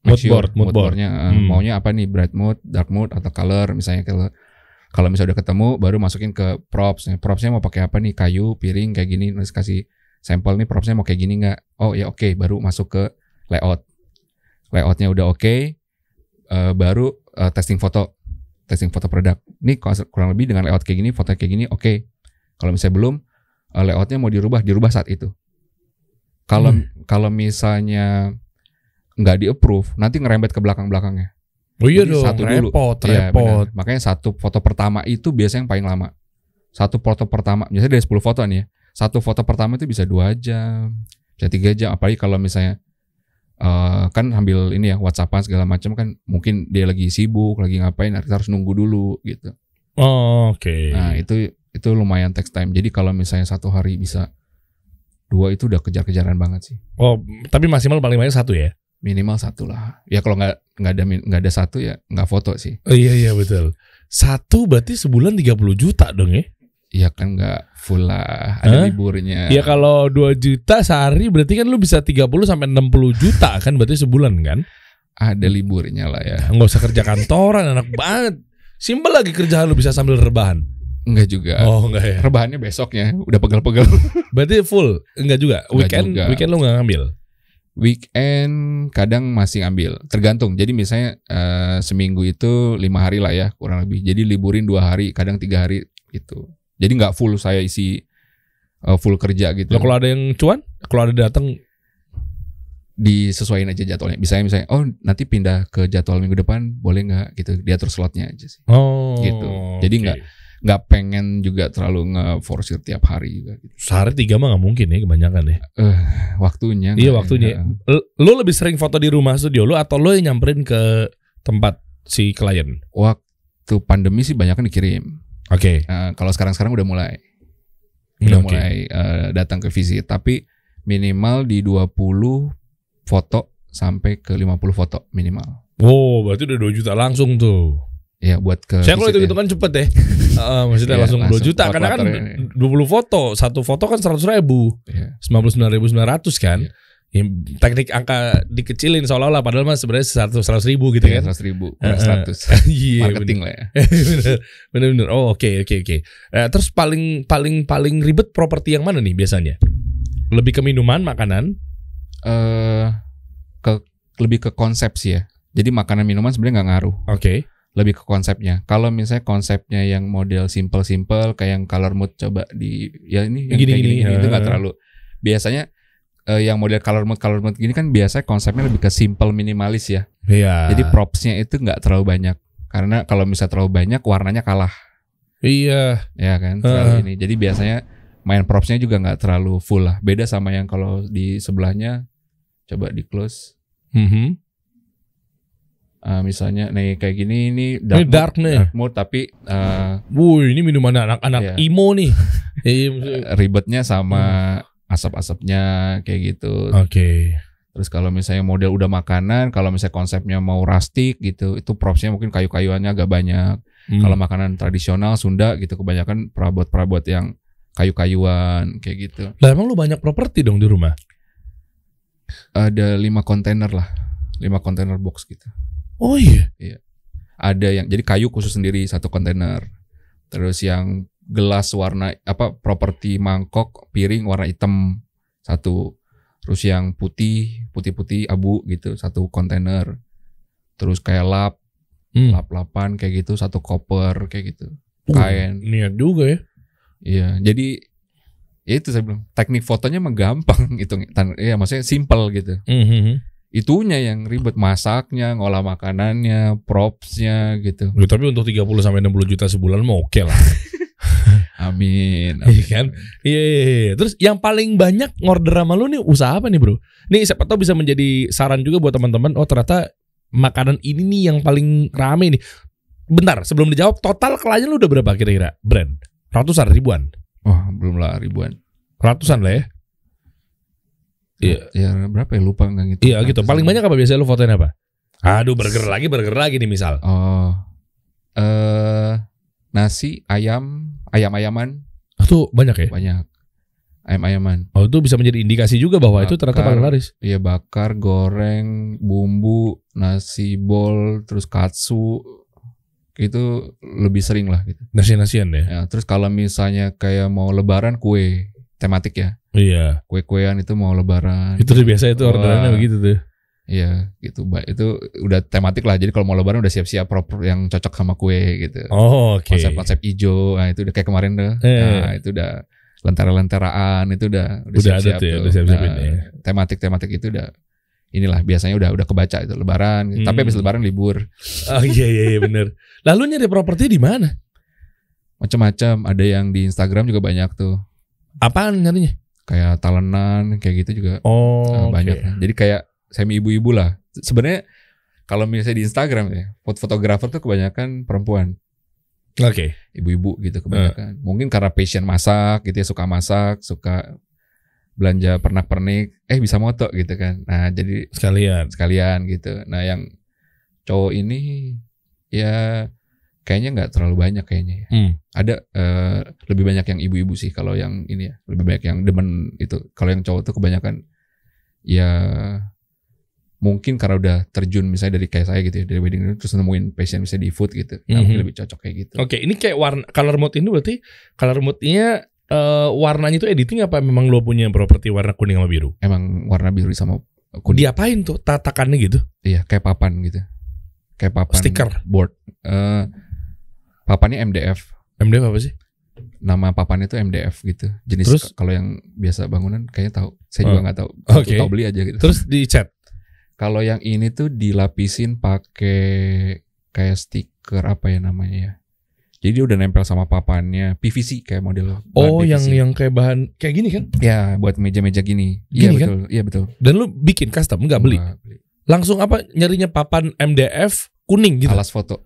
Mood sure board, mood board. boardnya, eh, Hmm. maunya apa nih bright mood, dark mood atau color misalnya kalau kalau misalnya udah ketemu baru masukin ke props. Nah, Propsnya mau pakai apa nih? Kayu, piring kayak gini. Terus kasih sampel nih propsnya mau kayak gini nggak? Oh ya oke, baru masuk ke layout. Layoutnya udah oke, eh, baru eh, testing foto, testing foto produk. Nih kurang lebih dengan layout kayak gini, foto kayak gini, oke. Kalau misalnya belum, eh, layoutnya mau dirubah, dirubah saat itu. Kalau Hmm. kalau misalnya nggak di approve, nanti ngerembet ke belakang belakangnya. Oh iya Jadi dong. satu dulu. repot, Iya, repot. benar. Makanya satu foto pertama itu biasanya yang paling lama. Satu foto pertama, biasanya dari 10 foto nih ya. Satu foto pertama itu bisa dua jam, bisa tiga jam. Apalagi kalau misalnya eh, kan sambil ini ya WhatsAppan segala macam kan mungkin dia lagi sibuk, lagi ngapain, kita harus nunggu dulu gitu. Oh, Oke. Nah itu itu lumayan text time. Jadi kalau misalnya satu hari bisa dua itu udah kejar-kejaran banget sih. Oh, tapi maksimal paling banyak satu ya? Minimal satu lah. Ya kalau nggak nggak ada nggak ada satu ya nggak foto sih. Oh, iya iya betul. Satu berarti sebulan 30 juta dong ya? Iya kan nggak full lah, ada Hah? liburnya. Ya kalau 2 juta sehari berarti kan lu bisa 30 sampai 60 juta kan berarti sebulan kan? ada liburnya lah ya. Nggak usah kerja kantoran enak banget. Simpel lagi kerjaan lu bisa sambil rebahan. Enggak juga. Oh enggak ya. Rebahannya besoknya udah pegel-pegel. Berarti full enggak juga. Enggak Weekend juga. weekend lu nggak ngambil. Weekend kadang masih ambil, tergantung. Jadi misalnya eh, seminggu itu lima hari lah ya kurang lebih. Jadi liburin dua hari, kadang tiga hari gitu. Jadi nggak full saya isi eh, full kerja gitu. Lo kalau ada yang cuan, kalau ada datang Disesuaiin aja jadwalnya. Misalnya misalnya oh nanti pindah ke jadwal minggu depan boleh nggak gitu. Diatur slotnya aja sih. oh Gitu. Jadi nggak- nggak pengen juga terlalu nge-forsir tiap hari juga gitu. Sehari tiga mah nggak mungkin ya kebanyakan ya. Eh, waktunya. Iya waktunya. L- Lo lebih sering foto di rumah studio lo atau lo yang nyamperin ke tempat si klien? Waktu pandemi sih banyak kan dikirim. Oke. Eh, kalau sekarang-sekarang udah mulai, udah Oke. mulai eh, datang ke visit. Tapi minimal di 20 foto sampai ke 50 foto minimal. Wow, berarti udah 2 juta langsung tuh. Ya buat ke Saya kalau itu ya. gitu kan cepet ya. Heeh, maksudnya Iya, langsung 2 langsung juta karena kan kalkulatornya. 20 foto, satu foto kan 100 ribu, Iya. 99.900 kan. Iya. Ya, teknik angka dikecilin seolah-olah padahal mah sebenarnya 100 100 ribu gitu Iya, kan. 100 ribu. 100. Iya, Marketing lah ya. bener bener bener oh oke oke oke Eh, terus paling paling paling ribet properti yang mana nih biasanya lebih ke minuman makanan eh ke lebih ke konsep sih ya. Jadi makanan minuman sebenarnya nggak ngaruh, oke lebih ke konsepnya. Kalau misalnya konsepnya yang model simple-simple kayak yang color mood coba di ya ini yang Gini, kayak gini, gini, itu nggak terlalu. Biasanya eh, yang model color mood color mood gini kan biasanya konsepnya lebih ke simple minimalis ya. iya Jadi propsnya itu nggak terlalu banyak. Karena kalau misalnya terlalu banyak warnanya kalah iya ya kan terlalu Heeh. ini. Jadi biasanya main propsnya juga nggak terlalu full lah. Beda sama yang kalau di sebelahnya coba di close. Mhm. Eh, misalnya nih kayak gini ini ini dark, dark mood, nih dark mood tapi eh, Wuh, ini minuman anak-anak Iya. imo nih Iya, maksudnya- ribetnya sama asap-asapnya kayak gitu. oke Terus kalau misalnya model udah makanan, kalau misalnya konsepnya mau rustic gitu, itu propsnya mungkin kayu-kayuannya agak banyak. Hmm. Kalau makanan tradisional Sunda gitu kebanyakan perabot-perabot yang kayu-kayuan kayak gitu. lah emang lu banyak properti dong di rumah Ada lima kontainer lah, lima kontainer box gitu. Oh iya Ada yang jadi kayu khusus sendiri satu kontainer. Terus yang gelas warna apa properti mangkok piring warna hitam satu. Terus yang putih putih-putih abu gitu satu kontainer. Terus kayak lap Hmm. lap-lapan kayak gitu satu koper kayak gitu. Uh, kain. niat juga ya Iya, jadi ya itu saya bilang teknik fotonya mah gampang itu Iya, maksudnya simple gitu. Mhm. Itunya yang ribet masaknya, ngolah makanannya, propsnya gitu. Ya, tapi untuk 30 sampai 60 juta sebulan mah oke lah Amin. Iya kan? Iya, iya, iya. Terus yang paling banyak ngorder sama lu nih usaha apa nih bro? Nih siapa tahu bisa menjadi saran juga buat teman-teman. Oh ternyata makanan ini nih yang paling rame nih. Bentar, sebelum dijawab, total klien lu udah berapa kira-kira? Brand? Ratusan, ribuan? Wah, belum lah ribuan. Ratusan lah ya? Iya. Ya berapa ya lupa nggak gitu. Iya gitu. Paling banyak apa biasanya lu fotoin apa? Aduh burger lagi, burger lagi nih misal. Oh. Eh nasi, ayam, ayam-ayaman Tuh banyak ya? banyak. Ayam-ayaman. Oh itu bisa menjadi indikasi juga bahwa itu ternyata Bakar. paling laris. Iya bakar, goreng, bumbu, nasi bol, terus katsu. Itu lebih sering lah gitu. Nasi-nasian ya? Ya, terus kalau misalnya kayak mau lebaran kue tematik ya. Iya. Kue-kuean itu mau lebaran. Itu udah biasa itu orderannya begitu tuh. Iya, gitu. Itu udah tematik lah. Jadi kalau mau lebaran udah siap-siap proper yang cocok sama kue gitu. Oh oke. Konsep-konsep hijau. Nah, itu udah kayak kemarin tuh. Eh. Nah, itu udah lentera-lenteraan itu udah Udah ada tuh ya, udah siap-siapin Nah, ya. Tematik-tematik itu udah inilah biasanya udah udah kebaca itu lebaran. gitu. Tapi Hmm. habis lebaran libur. Oh iya iya, iya bener. Lalu nyari properti di mana? Macam-macam. Ada yang di Instagram juga banyak tuh. Apaan nyarinya? Kayak talenan kayak gitu juga Oh Uh, banyak. Jadi kayak semi ibu-ibu lah. Sebenarnya kalau misalnya di Instagram ya, foto fotografer tuh kebanyakan perempuan, Oke. ibu-ibu gitu Uh. kebanyakan. Mungkin karena passion masak gitu ya, suka masak, suka belanja pernak-pernik, eh bisa moto gitu kan. Nah, jadi Sekalian. sekalian gitu. Nah, yang cowok ini ya kayaknya nggak terlalu banyak kayaknya ya. Hmm. Ada eh, lebih banyak yang ibu-ibu sih kalau yang ini ya, lebih banyak yang demen itu. Kalau yang cowok tuh kebanyakan ya mungkin karena udah terjun misalnya dari kayak saya gitu ya dari wedding itu terus nemuin passion misalnya di food gitu. Nah, Mhm. mungkin lebih cocok kayak gitu. Oke, ini kayak warna color mode ini berarti color mode-nya eh, warnanya itu editing apa memang lo punya properti warna kuning sama biru? Emang warna biru sama kuning. Diapain tuh tatakannya gitu? Iya, kayak papan gitu. Kayak papan Stiker. board. Eh papannya MDF. MDF apa sih? Nama papannya itu MDF gitu. Jenis Terus? kalau yang biasa bangunan kayaknya tahu. Saya juga Oh. nggak tahu. Oke. Tahu beli aja gitu. Terus di chat. Kalau yang ini tuh dilapisin pakai kayak stiker apa ya namanya ya? Jadi dia udah nempel sama papannya PVC kayak model. Oh, yang PVC. yang kayak bahan kayak gini kan? ya buat meja-meja gini. Iya kan? betul. Iya betul. Dan lu bikin custom beli? Nggak beli. Langsung apa nyarinya papan MDF kuning gitu. Alas foto.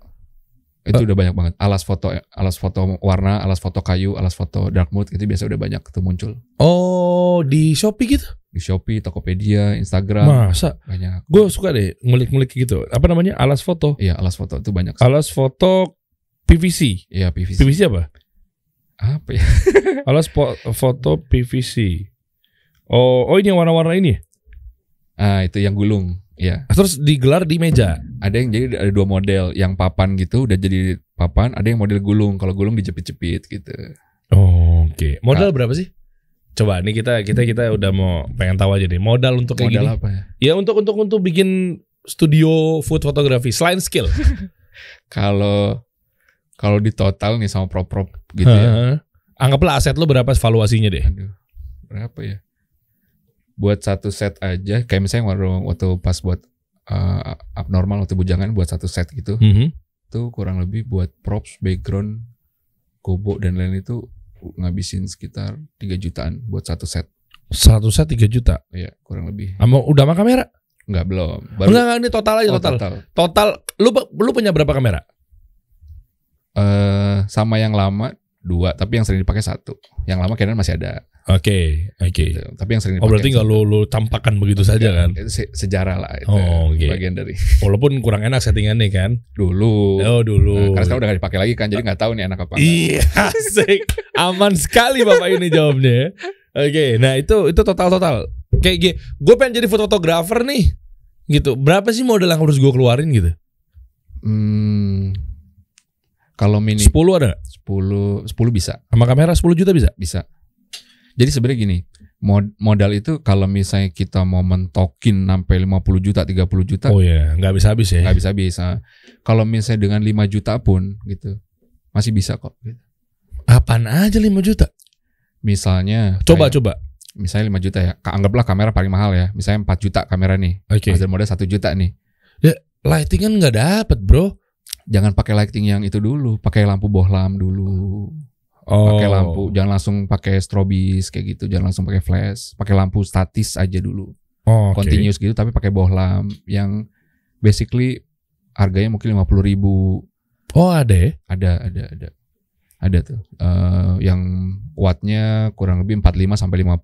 Itu udah banyak banget. Alas foto, alas foto warna, alas foto kayu, alas foto dark mood itu biasa udah banyak tuh muncul Oh, di Shopee gitu. di Shopee, Tokopedia, Instagram Masa? banyak. Gue suka deh ngulik-ngulik gitu. Apa namanya? Alas foto. Iya, alas foto itu banyak. Alas foto PVC. Iya, PVC. PVC apa? Apa ya? Alas foto PVC. Oh, oh ini yang warna-warna ini. ya? Ah, itu yang gulung. Iya. Terus digelar di meja. Ada yang jadi ada dua model, yang papan gitu udah jadi papan, ada yang model gulung. Kalau gulung dijepit-jepit gitu. Oh, Oke. Modal berapa sih? Coba nih kita kita kita udah mau pengen tahu aja nih modal untuk kayak model gini. apa ya? Ya untuk untuk untuk bikin studio food fotografi selain skill. Kalau kalau di total nih sama prop-prop gitu ya. Anggaplah aset lu berapa valuasinya deh. Aduh, berapa ya? Buat satu set aja, kayak misalnya waktu, waktu pas buat uh, abnormal waktu bujangan buat satu set gitu, Mhm. itu kurang lebih buat props, background, gobo dan lain itu ngabisin sekitar 3 jutaan buat satu set. Satu set 3 juta. Iya, kurang lebih. Sama udah sama kamera? Enggak belum. Enggak, enggak ini total aja Oh, total. total. Total lu lu punya berapa kamera? Eh, sama yang lama dua, tapi yang sering dipakai satu. Yang lama kayaknya masih ada. Oke, oke. Gitu. Tapi yang sering Oh dipakai berarti nggak lu lu tampakkan begitu saja kan? Itu se- sejarah lah itu. Oh, oke. Bagian dari Walaupun kurang enak settingannya kan? dulu. Oh dulu. Nah, karena sekarang udah gak dipakai lagi kan, jadi nggak tahu nih anak apa. Iya, asik. Aman sekali Bapak ini jawabnya. ya. Oke, nah itu itu total total. Kayak gini, gue pengen jadi fotografer nih. Gitu. Berapa sih modal yang harus gue keluarin gitu? Hmm, kalau mini 10 ada nggak? 10 10 bisa, Sama kamera 10 juta bisa? bisa. Jadi sebenarnya gini, mod- modal itu kalau misalnya kita mau mentokin sampai 50 juta, 30 juta Oh iya, nggak bisa habis ya. nggak bisa bisa. Kalau misalnya dengan 5 juta pun gitu, masih bisa kok. gitu. Apaan aja 5 juta? Misalnya Coba kayak- coba. misalnya 5 juta ya. Anggaplah kamera paling mahal ya. Misalnya 4 juta kamera nih. Oke. Mas modal 1 juta nih. Lighting kan nggak dapet bro. Jangan pakai lighting yang itu dulu, pakai lampu bohlam dulu. Oh. pakai lampu jangan langsung pakai strobis kayak gitu jangan langsung pakai flash pakai lampu statis aja dulu Oh, oke. continuous gitu tapi pakai bohlam yang basically harganya mungkin lima puluh ribu Oh ada ya? ada ada ada ada tuh Eh, yang wattnya kurang lebih 45 sampai 50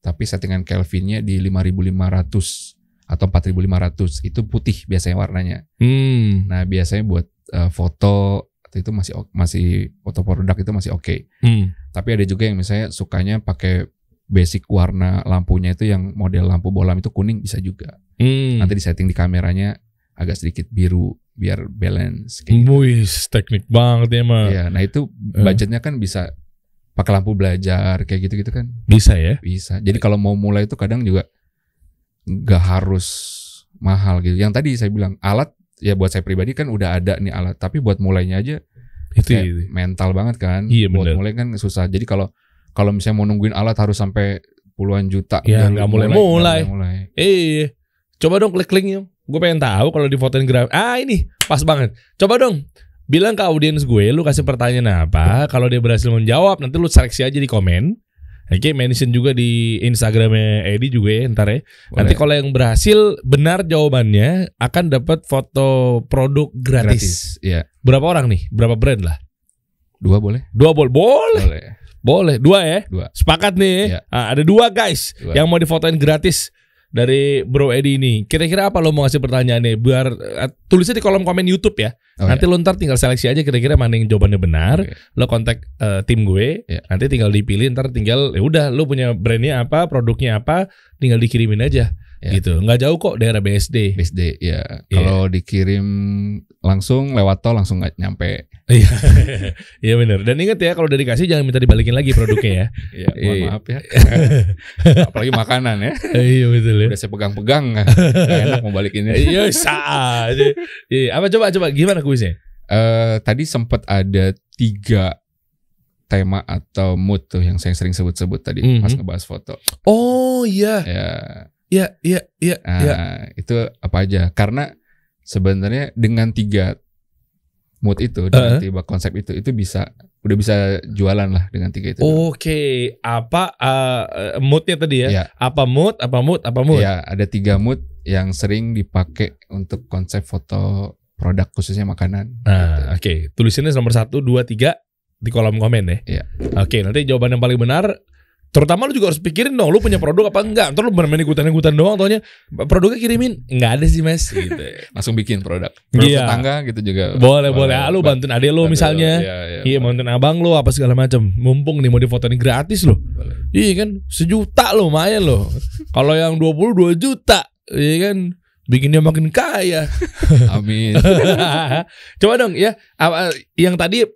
tapi settingan Kelvinnya di 5500 atau 4500 itu putih biasanya warnanya Hmm. nah biasanya buat eh, foto itu masih masih foto produk itu masih oke hmm. Tapi ada juga yang misalnya sukanya pakai basic warna lampunya itu yang model lampu bolam itu kuning bisa juga. Hmm. Nanti disetting di kameranya agak sedikit biru biar balance. Kayak gitu. Wih, teknik banget ya mah. Iya, nah itu Eh. budgetnya kan bisa pakai lampu belajar kayak gitu-gitu kan Bisa ya? bisa. Jadi kalau mau mulai itu kadang juga nggak harus mahal gitu. Yang tadi saya bilang alat ya buat saya pribadi kan udah ada nih alat, tapi buat mulainya aja Itu. mental banget kan. Iya, Buat bener. mulai kan susah. Jadi kalau kalau misalnya mau nungguin alat harus sampai puluhan juta. Ya, nggak mulai, mulai-mulai. nggak mulai. Eh, coba dong klik linknya. Gue pengen tahu kalau di fotoin graf. Ah ini pas banget. Coba dong bilang ke audiens gue, lu kasih pertanyaan apa? Kalau dia berhasil menjawab, nanti lu seleksi aja di komen. Oke, mention juga di Instagramnya Edi juga ya, ntar ya. Nanti Boleh. kalau yang berhasil benar jawabannya akan dapat foto produk gratis. Iya. Berapa orang nih? Berapa brand lah? Dua boleh? Dua bol, boleh, Boleh. boleh. Dua ya. Dua. Sepakat nih. Iya. Ah, ada dua guys Dua. yang mau difotoin gratis dari Bro Edi ini. Kira-kira apa lo mau ngasih pertanyaannya? Biar eh, tulisnya di kolom komen YouTube ya. Oh, nanti lo ntar tinggal seleksi aja kira-kira mana yang jawabannya benar. Oke. Lo kontak eh, tim gue. Iya. Nanti tinggal dipilih. Ntar tinggal ya udah lo punya brandnya apa, produknya apa, tinggal dikirimin aja. Iya. Gitu. Nggak jauh kok daerah BSD. BSD ya. Iya. Kalau dikirim langsung lewat tol langsung nggak nyampe. Iya, iya bener. Dan ingat ya kalau udah dikasih jangan minta dibalikin lagi produknya ya. Iya, mohon Iya. maaf ya. Apalagi makanan ya. iya betul ya. Udah saya pegang-pegang enak mau balikinnya. Iya, sah. Iya, apa coba coba gimana kuisnya? Eh tadi sempat ada tiga tema atau mood tuh yang saya sering sebut-sebut tadi pas Mhm. ngebahas foto. Oh iya, Ya, iya, iya, iya, nah, iya. itu apa aja? Karena sebenarnya dengan tiga mood itu dengan tiba konsep itu itu bisa udah bisa jualan lah dengan tiga itu. Oke, apa uh, moodnya tadi ya? Iya. Apa mood? Apa mood? Apa mood? Ya, ada tiga mood yang sering dipakai untuk konsep foto produk khususnya makanan. Nah, oke. Tulisinnya nomor satu, dua, tiga di kolom komen ya. Iya. Oke, nanti jawaban yang paling benar. Terutama lu juga harus pikirin dong, lu punya produk apa enggak? Ntar lu bermain ikutan-ikutan doang, taunya produknya kirimin, enggak ada sih mas. Gitu. Langsung bikin produk. Produk Iya. tetangga gitu juga. boleh, boleh. Ah, lu bantuin adek lu misalnya. Iya, iya, Iya, bantuin abang lu apa segala macam. Mumpung nih mau difotoin gratis loh. boleh. Iya kan, sejuta loh, lumayan loh. Kalau yang 22 juta, iya kan, bikin dia makin kaya. Amin. Coba dong ya, apa, yang tadi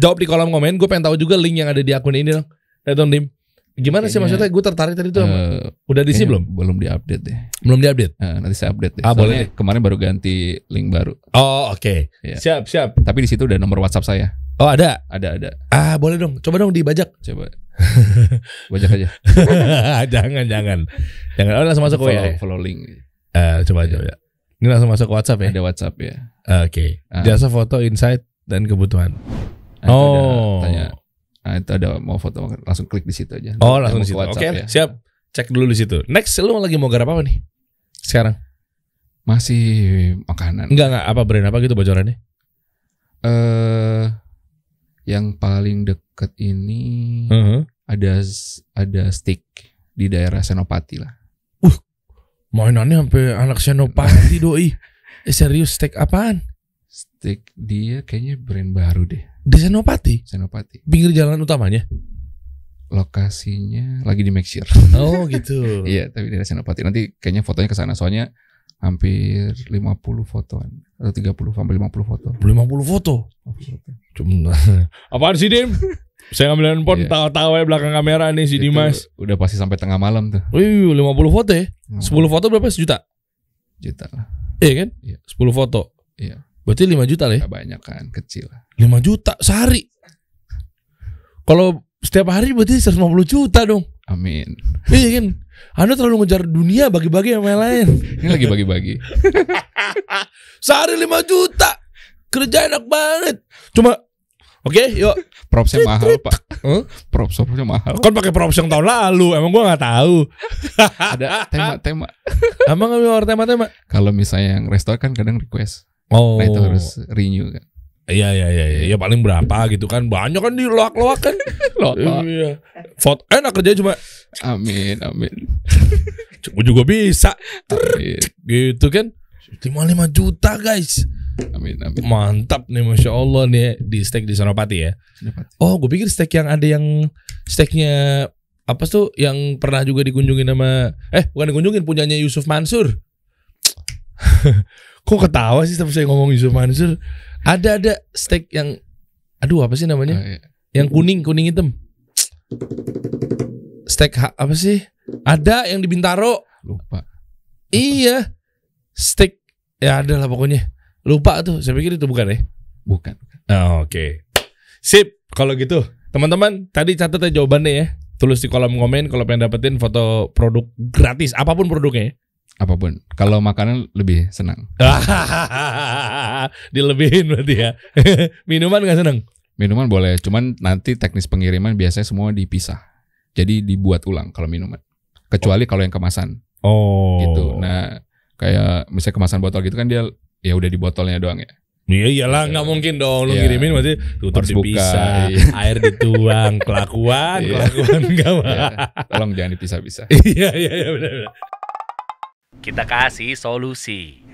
jawab di kolom komen. Gue pengen tahu juga link yang ada di akun ini dong. Lihat dong, Dim. Gimana sih maksudnya? Gue tertarik tadi tuh. Eh, Udah diisi belum? Belum diupdate deh. Belum diupdate. Eh, nanti saya update deh. Ah, Soalnya boleh. Kemarin baru ganti link baru. Oh, oke. Iya. Siap, siap. Tapi di situ udah nomor WhatsApp saya. Oh, ada. Ada ada. Ah, boleh dong. Coba dong dibajak. Coba. Bajak aja. jangan, jangan. Jangan. Oh, langsung masuk ke follow, ya? follow link. Eh, coba coba. Ini langsung masuk ke WhatsApp ya. Ada WhatsApp ya. Oke. Ah. Jasa foto insight dan kebutuhan. Nah, Oh. tanya. Nah, itu ada mau foto langsung klik di situ aja. Oh, langsung di situ. Oke, WhatsApp ya. siap. Cek dulu di situ. Next, lu lagi mau garap apa nih? Sekarang? Masih makanan. Enggak enggak apa brand apa gitu bocorannya? Eh yang paling deket ini Heeh. ada ada stick di daerah Senopati lah. Mainannya sampai anak senopati doi. Eh, serius steak apaan? Stick dia kayaknya brand baru deh, Di senopati, Senopati. pinggir jalan utamanya. Lokasinya lagi di make sure. Oh, gitu. Iya, tapi daerah Senopati. Nanti kayaknya fotonya ke sana soalnya hampir 50 fotoan atau 30 sampai 50 foto. 50 foto. Cuma apaan sih, Dim? Saya ngambil handphone Iya. tawa-tawa ya belakang kamera nih si Itu Dimas. Udah pasti sampai tengah malam tuh. Wih, 50 foto ya? 10 foto berapa? Sejuta? juta lah. Iya kan? Iya. 10 foto. Iya. Berarti 5 juta lah ya? Gak banyak kan, kecil lah. 5 juta sehari. Kalau setiap hari berarti 150 juta dong. Amin. Iya kan? Anda terlalu ngejar dunia bagi-bagi sama yang lain. Ini lagi bagi-bagi. Sehari 5 juta. Kerja enak banget. Cuma Oke, yuk. Propsnya mahal pak. Huh? Props propsnya mahal. Kan pakai props yang tahun lalu. Emang gua nggak tahu. Ada tema-tema. Emang nggak mau tema-tema? Kalau misalnya yang restoran kan kadang request. Oh. Nah itu harus renew kan. Iya iya iya iya. Ya paling berapa gitu kan. Banyak kan di loak-loak kan. Iya. Foto enak kerja cuma amin, amin. Gue juga bisa Amin, gitu kan 55 juta guys amin, amin. Mantap nih Masya Allah nih di steak di Senopati ya. Oh gue pikir steak yang ada yang Steaknya Apa tuh yang pernah juga dikunjungin sama Eh bukan dikunjungin punyanya Yusuf Mansur Kok ketawa sih setiap saya ngomong Yusuf Mansur? Ada ada steak yang Aduh apa sih namanya? Ah, iya. Yang kuning kuning hitam. Steak ha- apa sih? Ada yang di Bintaro. Lupa. Iya. Steak Ya ada lah pokoknya. Lupa tuh Saya pikir itu bukan ya? Bukan. Oh, Oke. Sip Kalau gitu. Teman-teman Tadi catat aja jawabannya ya. Tulis di kolom komen Kalau pengen dapetin foto produk gratis Apa pun produknya ya Apa pun. Kalau makanan lebih senang. Dilebihin berarti ya Minuman gak seneng Minuman boleh, cuman nanti teknis pengiriman biasanya semua dipisah. Jadi dibuat ulang kalau minuman. Kecuali kalau yang kemasan Oh gitu. Nah, kayak misalnya kemasan botol gitu kan dia ya udah di botolnya doang ya. Iya iyalah nggak mungkin dong lu Iya. ngirimin berarti tutup Harus buka, dipisah, iya. air dituang, kelakuan, Iya. kelakuan enggak Ya, tolong jangan dipisah-pisah. Iya iya iya benar benar kita kasih solusi.